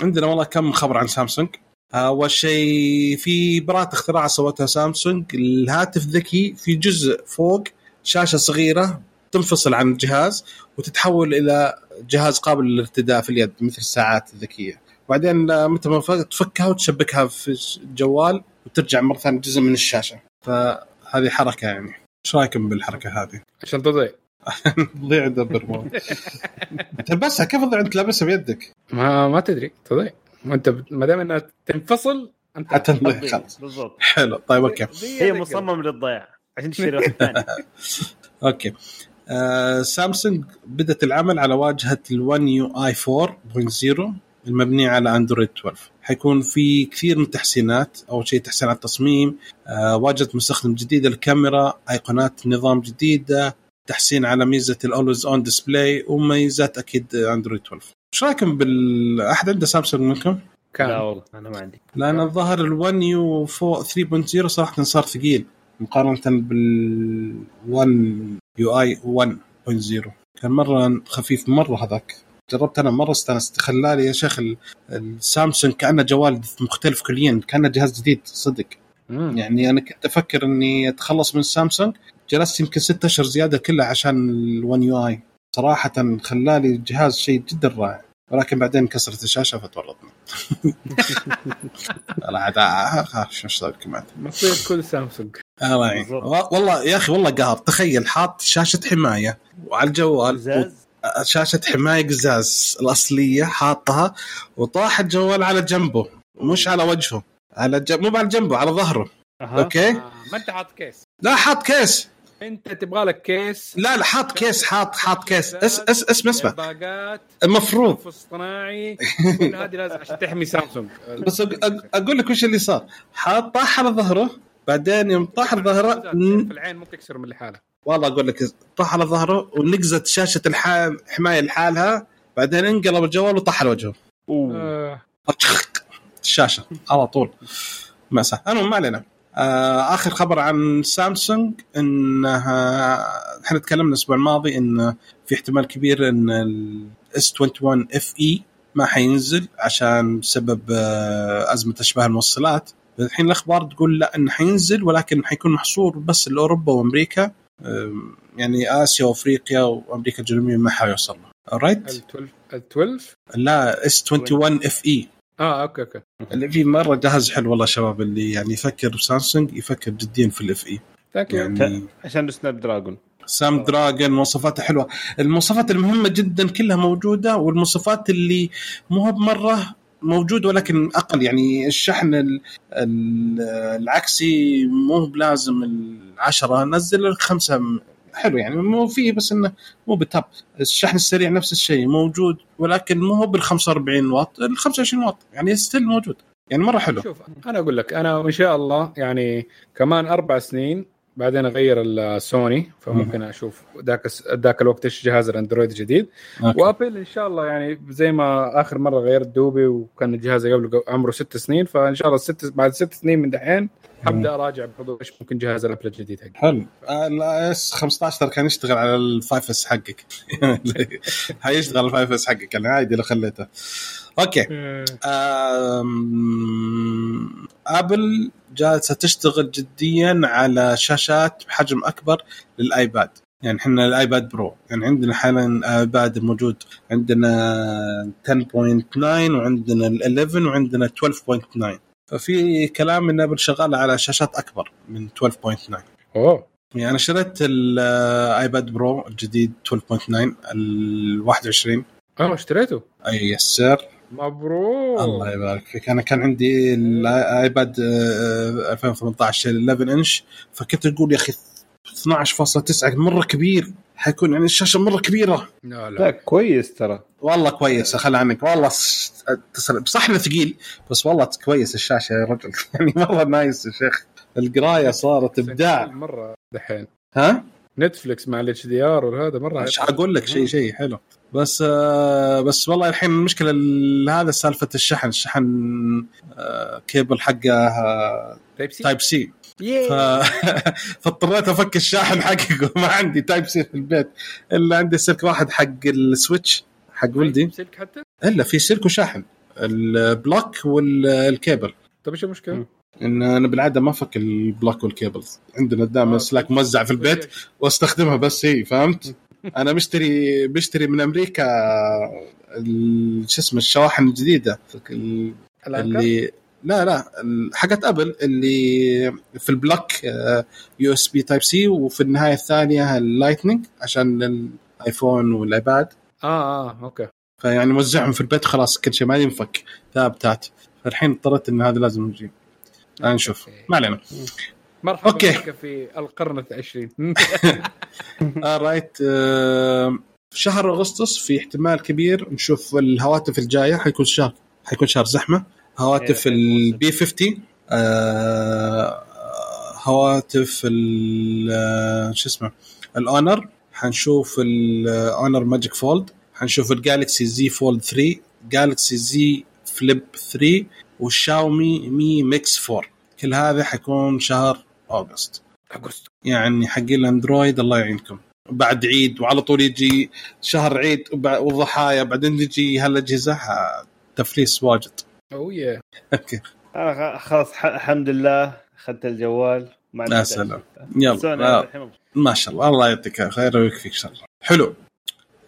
عندنا والله كم خبر عن سامسونج. أول شيء في براءة اختراع سوتها سامسونج. الهاتف ذكي في جزء فوق شاشة صغيرة تنفصل عن الجهاز وتتحول إلى جهاز قابل للارتداء في اليد مثل الساعات الذكية. بعدين آه، متى ما فك- تفكها وتشبكها في الجوال وترجع مرة ثانية جزء من الشاشة. فهذه حركة يعني. إيش رأيكم بالحركة هذه؟ عشان تضيع. تضيع دبر مو تلبسها كيف تضيع انت لابسها بيدك؟ ما ما تدري تضيع. ما انت ما دام إنها تنفصل أنت حتى تضيع. خلاص. بالضبط. حلو. طيب okay. هي مصمم للضياع عشان تشتري واحد ثاني أوكي. آه سامسونج بدأت العمل على واجهة ال One UI 4.0 المبنية على اندرويد 12 حيكون في كثير من التحسينات أول شيء تحسينات تصميم آه واجهة مستخدم جديدة للكاميرا أيقونات نظام جديدة تحسين على ميزة ال Always On Display وميزات أكيد اندرويد 12 إيش رأيكم بال أحد عنده سامسونج منكم؟ لا كان والله أنا ما عندي. لأن الظاهر ال1 يو 3.0 صراحة صار ثقيل مقارنة بال 1 يو اي 1.0 كان مرة خفيف مرة هذاك. جربت أنا مرة استأنست. خلالي يا شيخ ال- السامسونج كأنه جوال مختلف كليا كأنه جهاز جديد صدق. مم. يعني أنا كنت أفكر إني أتخلص من السامسونج جلست يمكن ست أشهر زيادة كلها عشان ال1 يو اي صراحة خلالي الجهاز شيء جدا رائع. ولكن بعدين كسرت الشاشة فتورطنا لا عاد آه، شو إيش رايكم بعد؟ مصير كل سامسونج. الله يعين والله يا أخي والله قهر. تخيل حاط شاشة حماية. وعلى الجوال و- شاشة حماية قزاز الأصلية حاطها وطاح الجوال على جنبه. مش على وجهه. على جنب مو على جنبه على ظهره. أها. okay؟ آه، ما أنت حاط case. لا حاط case. انت تبغى لك case؟ لا لا حاط case حاط حاط case. اس اس اسمع اسمع. باقات المفروض اصطناعي. هذه لازم عشان تحمي سامسونج. بس أقول لك وش اللي صار. حاط طاح على ظهره بعدين يوم طاح على ظهره في العين مو تكسر من لحالها. والله أقول لك طاح على ظهره ونقزت شاشة الحمايه لحالها بعدين انقلب الجوال وطاح على وجهه. آه، الشاشه على طول. مأساة المهم ما علينا. آخر خبر عن سامسونج إنها إحنا تكلمنا الأسبوع الماضي إن في احتمال كبير إن ال S 21 FE ما حينزل عشان بسبب آه أزمة أشباه الموصلات. الحين الأخبار تقول لا إنه حينزل ولكن حيكون محصور بس لأوروبا وأمريكا. يعني آسيا وأفريقيا وأمريكا الجنوبية ما حيوصل له right ال 12 ال 12 لا S 21 FE. آه okay okay. ال FE مرة جهاز حلو والله شباب اللي يعني يفكر بسامسونج يفكر جديا في ال FE thank you يعني عشان Snapdragon. Snapdragon مواصفاته حلوة. المواصفات المهمة جدا كلها موجودة والمواصفات اللي مو هو بمره موجود ولكن أقل. يعني الشحن ال- ال- العكسي مو بلازم العشرة نزل الخمسة م- حلو يعني مو فيه بس إنه مو بال top الشحن السريع نفس الشيء موجود ولكن مو هو بال 45 واط ال 25 واط يعني still موجود. يعني مرة حلو. شوف أنا أقول لك أنا إن شاء الله يعني كمان أربع سنين بعدين أغير السوني فممكن أشوف ذاك ذاك الوقت إيش جهاز الأندرويد الجديد. وأبل إن شاء الله يعني زي ما آخر مرة غيرت دوبي وكان الجهاز قبله عمره ست سنين فإن شاء الله ست بعد ست سنين من دحين حبدا أراجع بحضور إيش ممكن جهاز الأبل الجديد حقي. حلو. ال iOS 15 ترى كان يشتغل على ال five S حقك. هيشتغل ال five S حقك يعني عادي لو خليته. okay. أم... آبل جالسه تشتغل جديا على شاشات بحجم أكبر للآيباد. يعني إحنا الآيباد برو. يعني عندنا حاليا ايباد موجود. عندنا 10.9 وعندنا ال 11 وعندنا 12.9 ففي كلام إن آبل شغالة على شاشات أكبر من 12.9 أوه. يعني أنا شريت الآيباد برو الجديد 12.9 ال 21 آه اشتريته. أي yes sir مبروك. الله يبارك فيك. أنا كان عندي الايباد آه، 2018 ال 11 إنش. فكنت أقول يا أخي 12.9 مرة كبير. حيكون يعني الشاشة مرة كبيرة. لا لا. لا كويس ترى. والله كويس خل عنك والله. صح إنه ثقيل بس والله كويس الشاشة يا رجل. يعني مره nice يا شيخ. القراية صارت إبداع. مرة دحين. ها؟ نتفلكس مع ال HDR وهذا مرة مش أقول لك؟ شيء شيء حلو. بس آه بس والله الحين المشكلة ال- هذا سالفة الشحن الشحن آه كيبل حقه Type-C Type-C. ف... فاضطريت أفك الشاحن حقه وما عندي Type-C في البيت إلا عندي سلك واحد حق ال Switch حق ولدي. سلك حتى؟ إلا في سلك وشاحن ال block وال cable. طيب إيش المشكلة؟ إن أنا بالعادة ما أفك ال block وال cable عندنا دائما آه، سلاك موزع في البيت وأستخدمها بس هي فهمت؟ أنا مشتري بشتري من أمريكا ال- شو اسمه الشواحن الجديدة؟ اللي لا لا حقت أبل اللي في ال block USB Type-C وفي النهاية الثانية ال Lightning عشان الآيفون والآيباد. آه آه أوكي. فيعني موزعهم في البيت خلاص كل شيء ما ينفك. ثابتات. فالحين اضطريت إن هذا لازم الان نشوف. ما علينا. مرحبا okay. بك في القرن العشرين. right آه، في شهر أغسطس في احتمال كبير نشوف الهواتف الجاية. حيكون شهر حيكون شهر زحمة. هواتف إيه، ال P 50 آه، هواتف ال- آه، شو اسمه؟ ال Honor. حنشوف ال Honor Magic Fold. حنشوف ال Galaxy Z Fold 3 Galaxy Z Flip 3 والشاومي Mi Mix 4 كل هذا حيكون شهر August أغسطس. يعني حق الأندرويد الله يعينكم. بعد عيد وعلى طول يجي شهر عيد والضحايا بعدين تجي هالأجهزة ها- تفليس واجد. أوه okay. أنا خ- خلاص ح- الحمد لله أخذت الجوال. عندي يا. سلام. يلا. آه،. ما شاء الله. الله يعطيك خير ويكفيك شر حلو.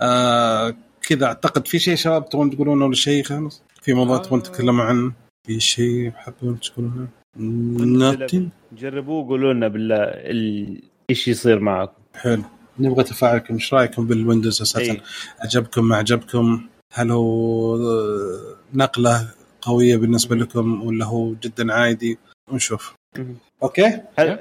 آه كذا أعتقد في شيء شباب تبغون تقولونه ولا شيء خلاص في موضوع آه. تبغون تتكلموا عنه في شيء حابين تقولونه؟ Nothing. جربوه وقولوا لنا بالله ال- إيش يصير معكم. حلو. نبغى تفاعلكم. إيش رأيكم بال Windows أساسا؟ إيه. عجبكم ما عجبكم هل هو آه، نقلة قوية بالنسبة لكم ولا هو جدا عادي؟ ونشوف. okay؟ هل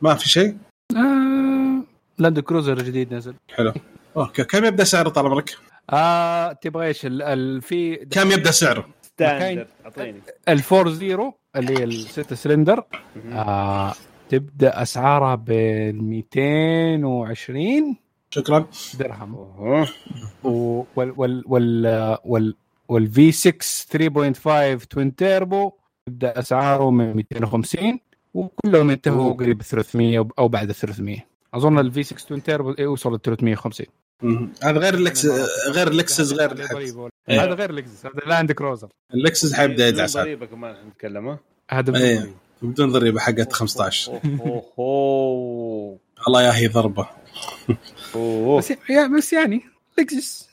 ما في شيء؟ آه Land Cruiser جديد نزل حلو. okay. كم يبدأ سعره طال عمرك؟ آه تبغى إيش؟ ال- ال- في كم يبدأ سعره؟ standard أعطيني. ال four zero اللي هي الستة سلندر. آه تبدأ أسعارها بال 220 شكرا. درهم. وال وال وال وال وال V 6 3.5 twin turbo يبدا أسعاره من 250 وكلهم ينتهوا قريب 300 أو بعد 300 أظن ال V 6 twin turbo يوصل ل 350 مم. هذا غير ال Lexus غير ال Lexus غير هذا. إيه. هذا غير Lexus هذا Land Cruiser ال Lexus حيبدأ يدعس. ضريبة كمان نتكلم ها؟ هذا بدون إيه. بدون ضريبة حقت 15 أوه، أوه، أوه. الله يا هي ضربة. أوه. بس يا بس يعني Lexus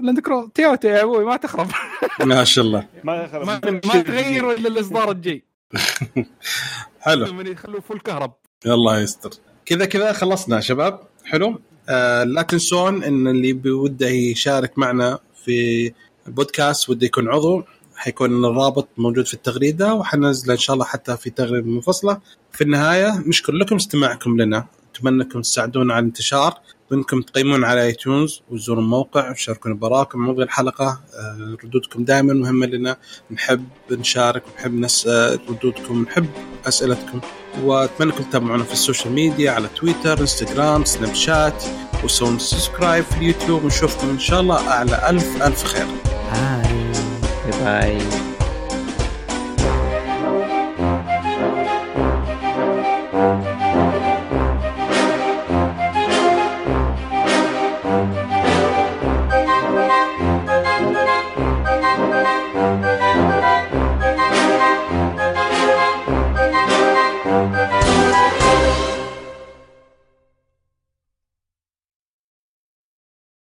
Land Cru- Toyota يا أبوي ما تخرب. ما شاء الله. ما ما, ما تغير إلا الإصدار الجاي. حلو. يخلوه full كهرب. الله يستر. كذا كذا خلصنا شباب. حلو؟ آه لا تنسون إن اللي بوده يشارك معنا في البودكاست وده يكون عضو. حيكون الرابط موجود في التغريدة وحننزله إن شاء الله حتى في تغريدة منفصلة. في النهاية نشكر لكم استماعكم لنا. أتمنى انكم تساعدونا على الانتشار. بانكم تقيمون على iTunes وتزوروا الموقع وتشاركونا برايكم موضوع الحلقة آه، ردودكم دائما مهمة لنا. نحب نشارك ونحب نسال ردودكم نحب أسئلتكم. وأتمنى أنكم تتابعونا في ال social media على Twitter Instagram Snapchat. وتسوون subscribe في اليوتيوب ونشوفكم إن شاء الله على ألف ألف خير. bye باي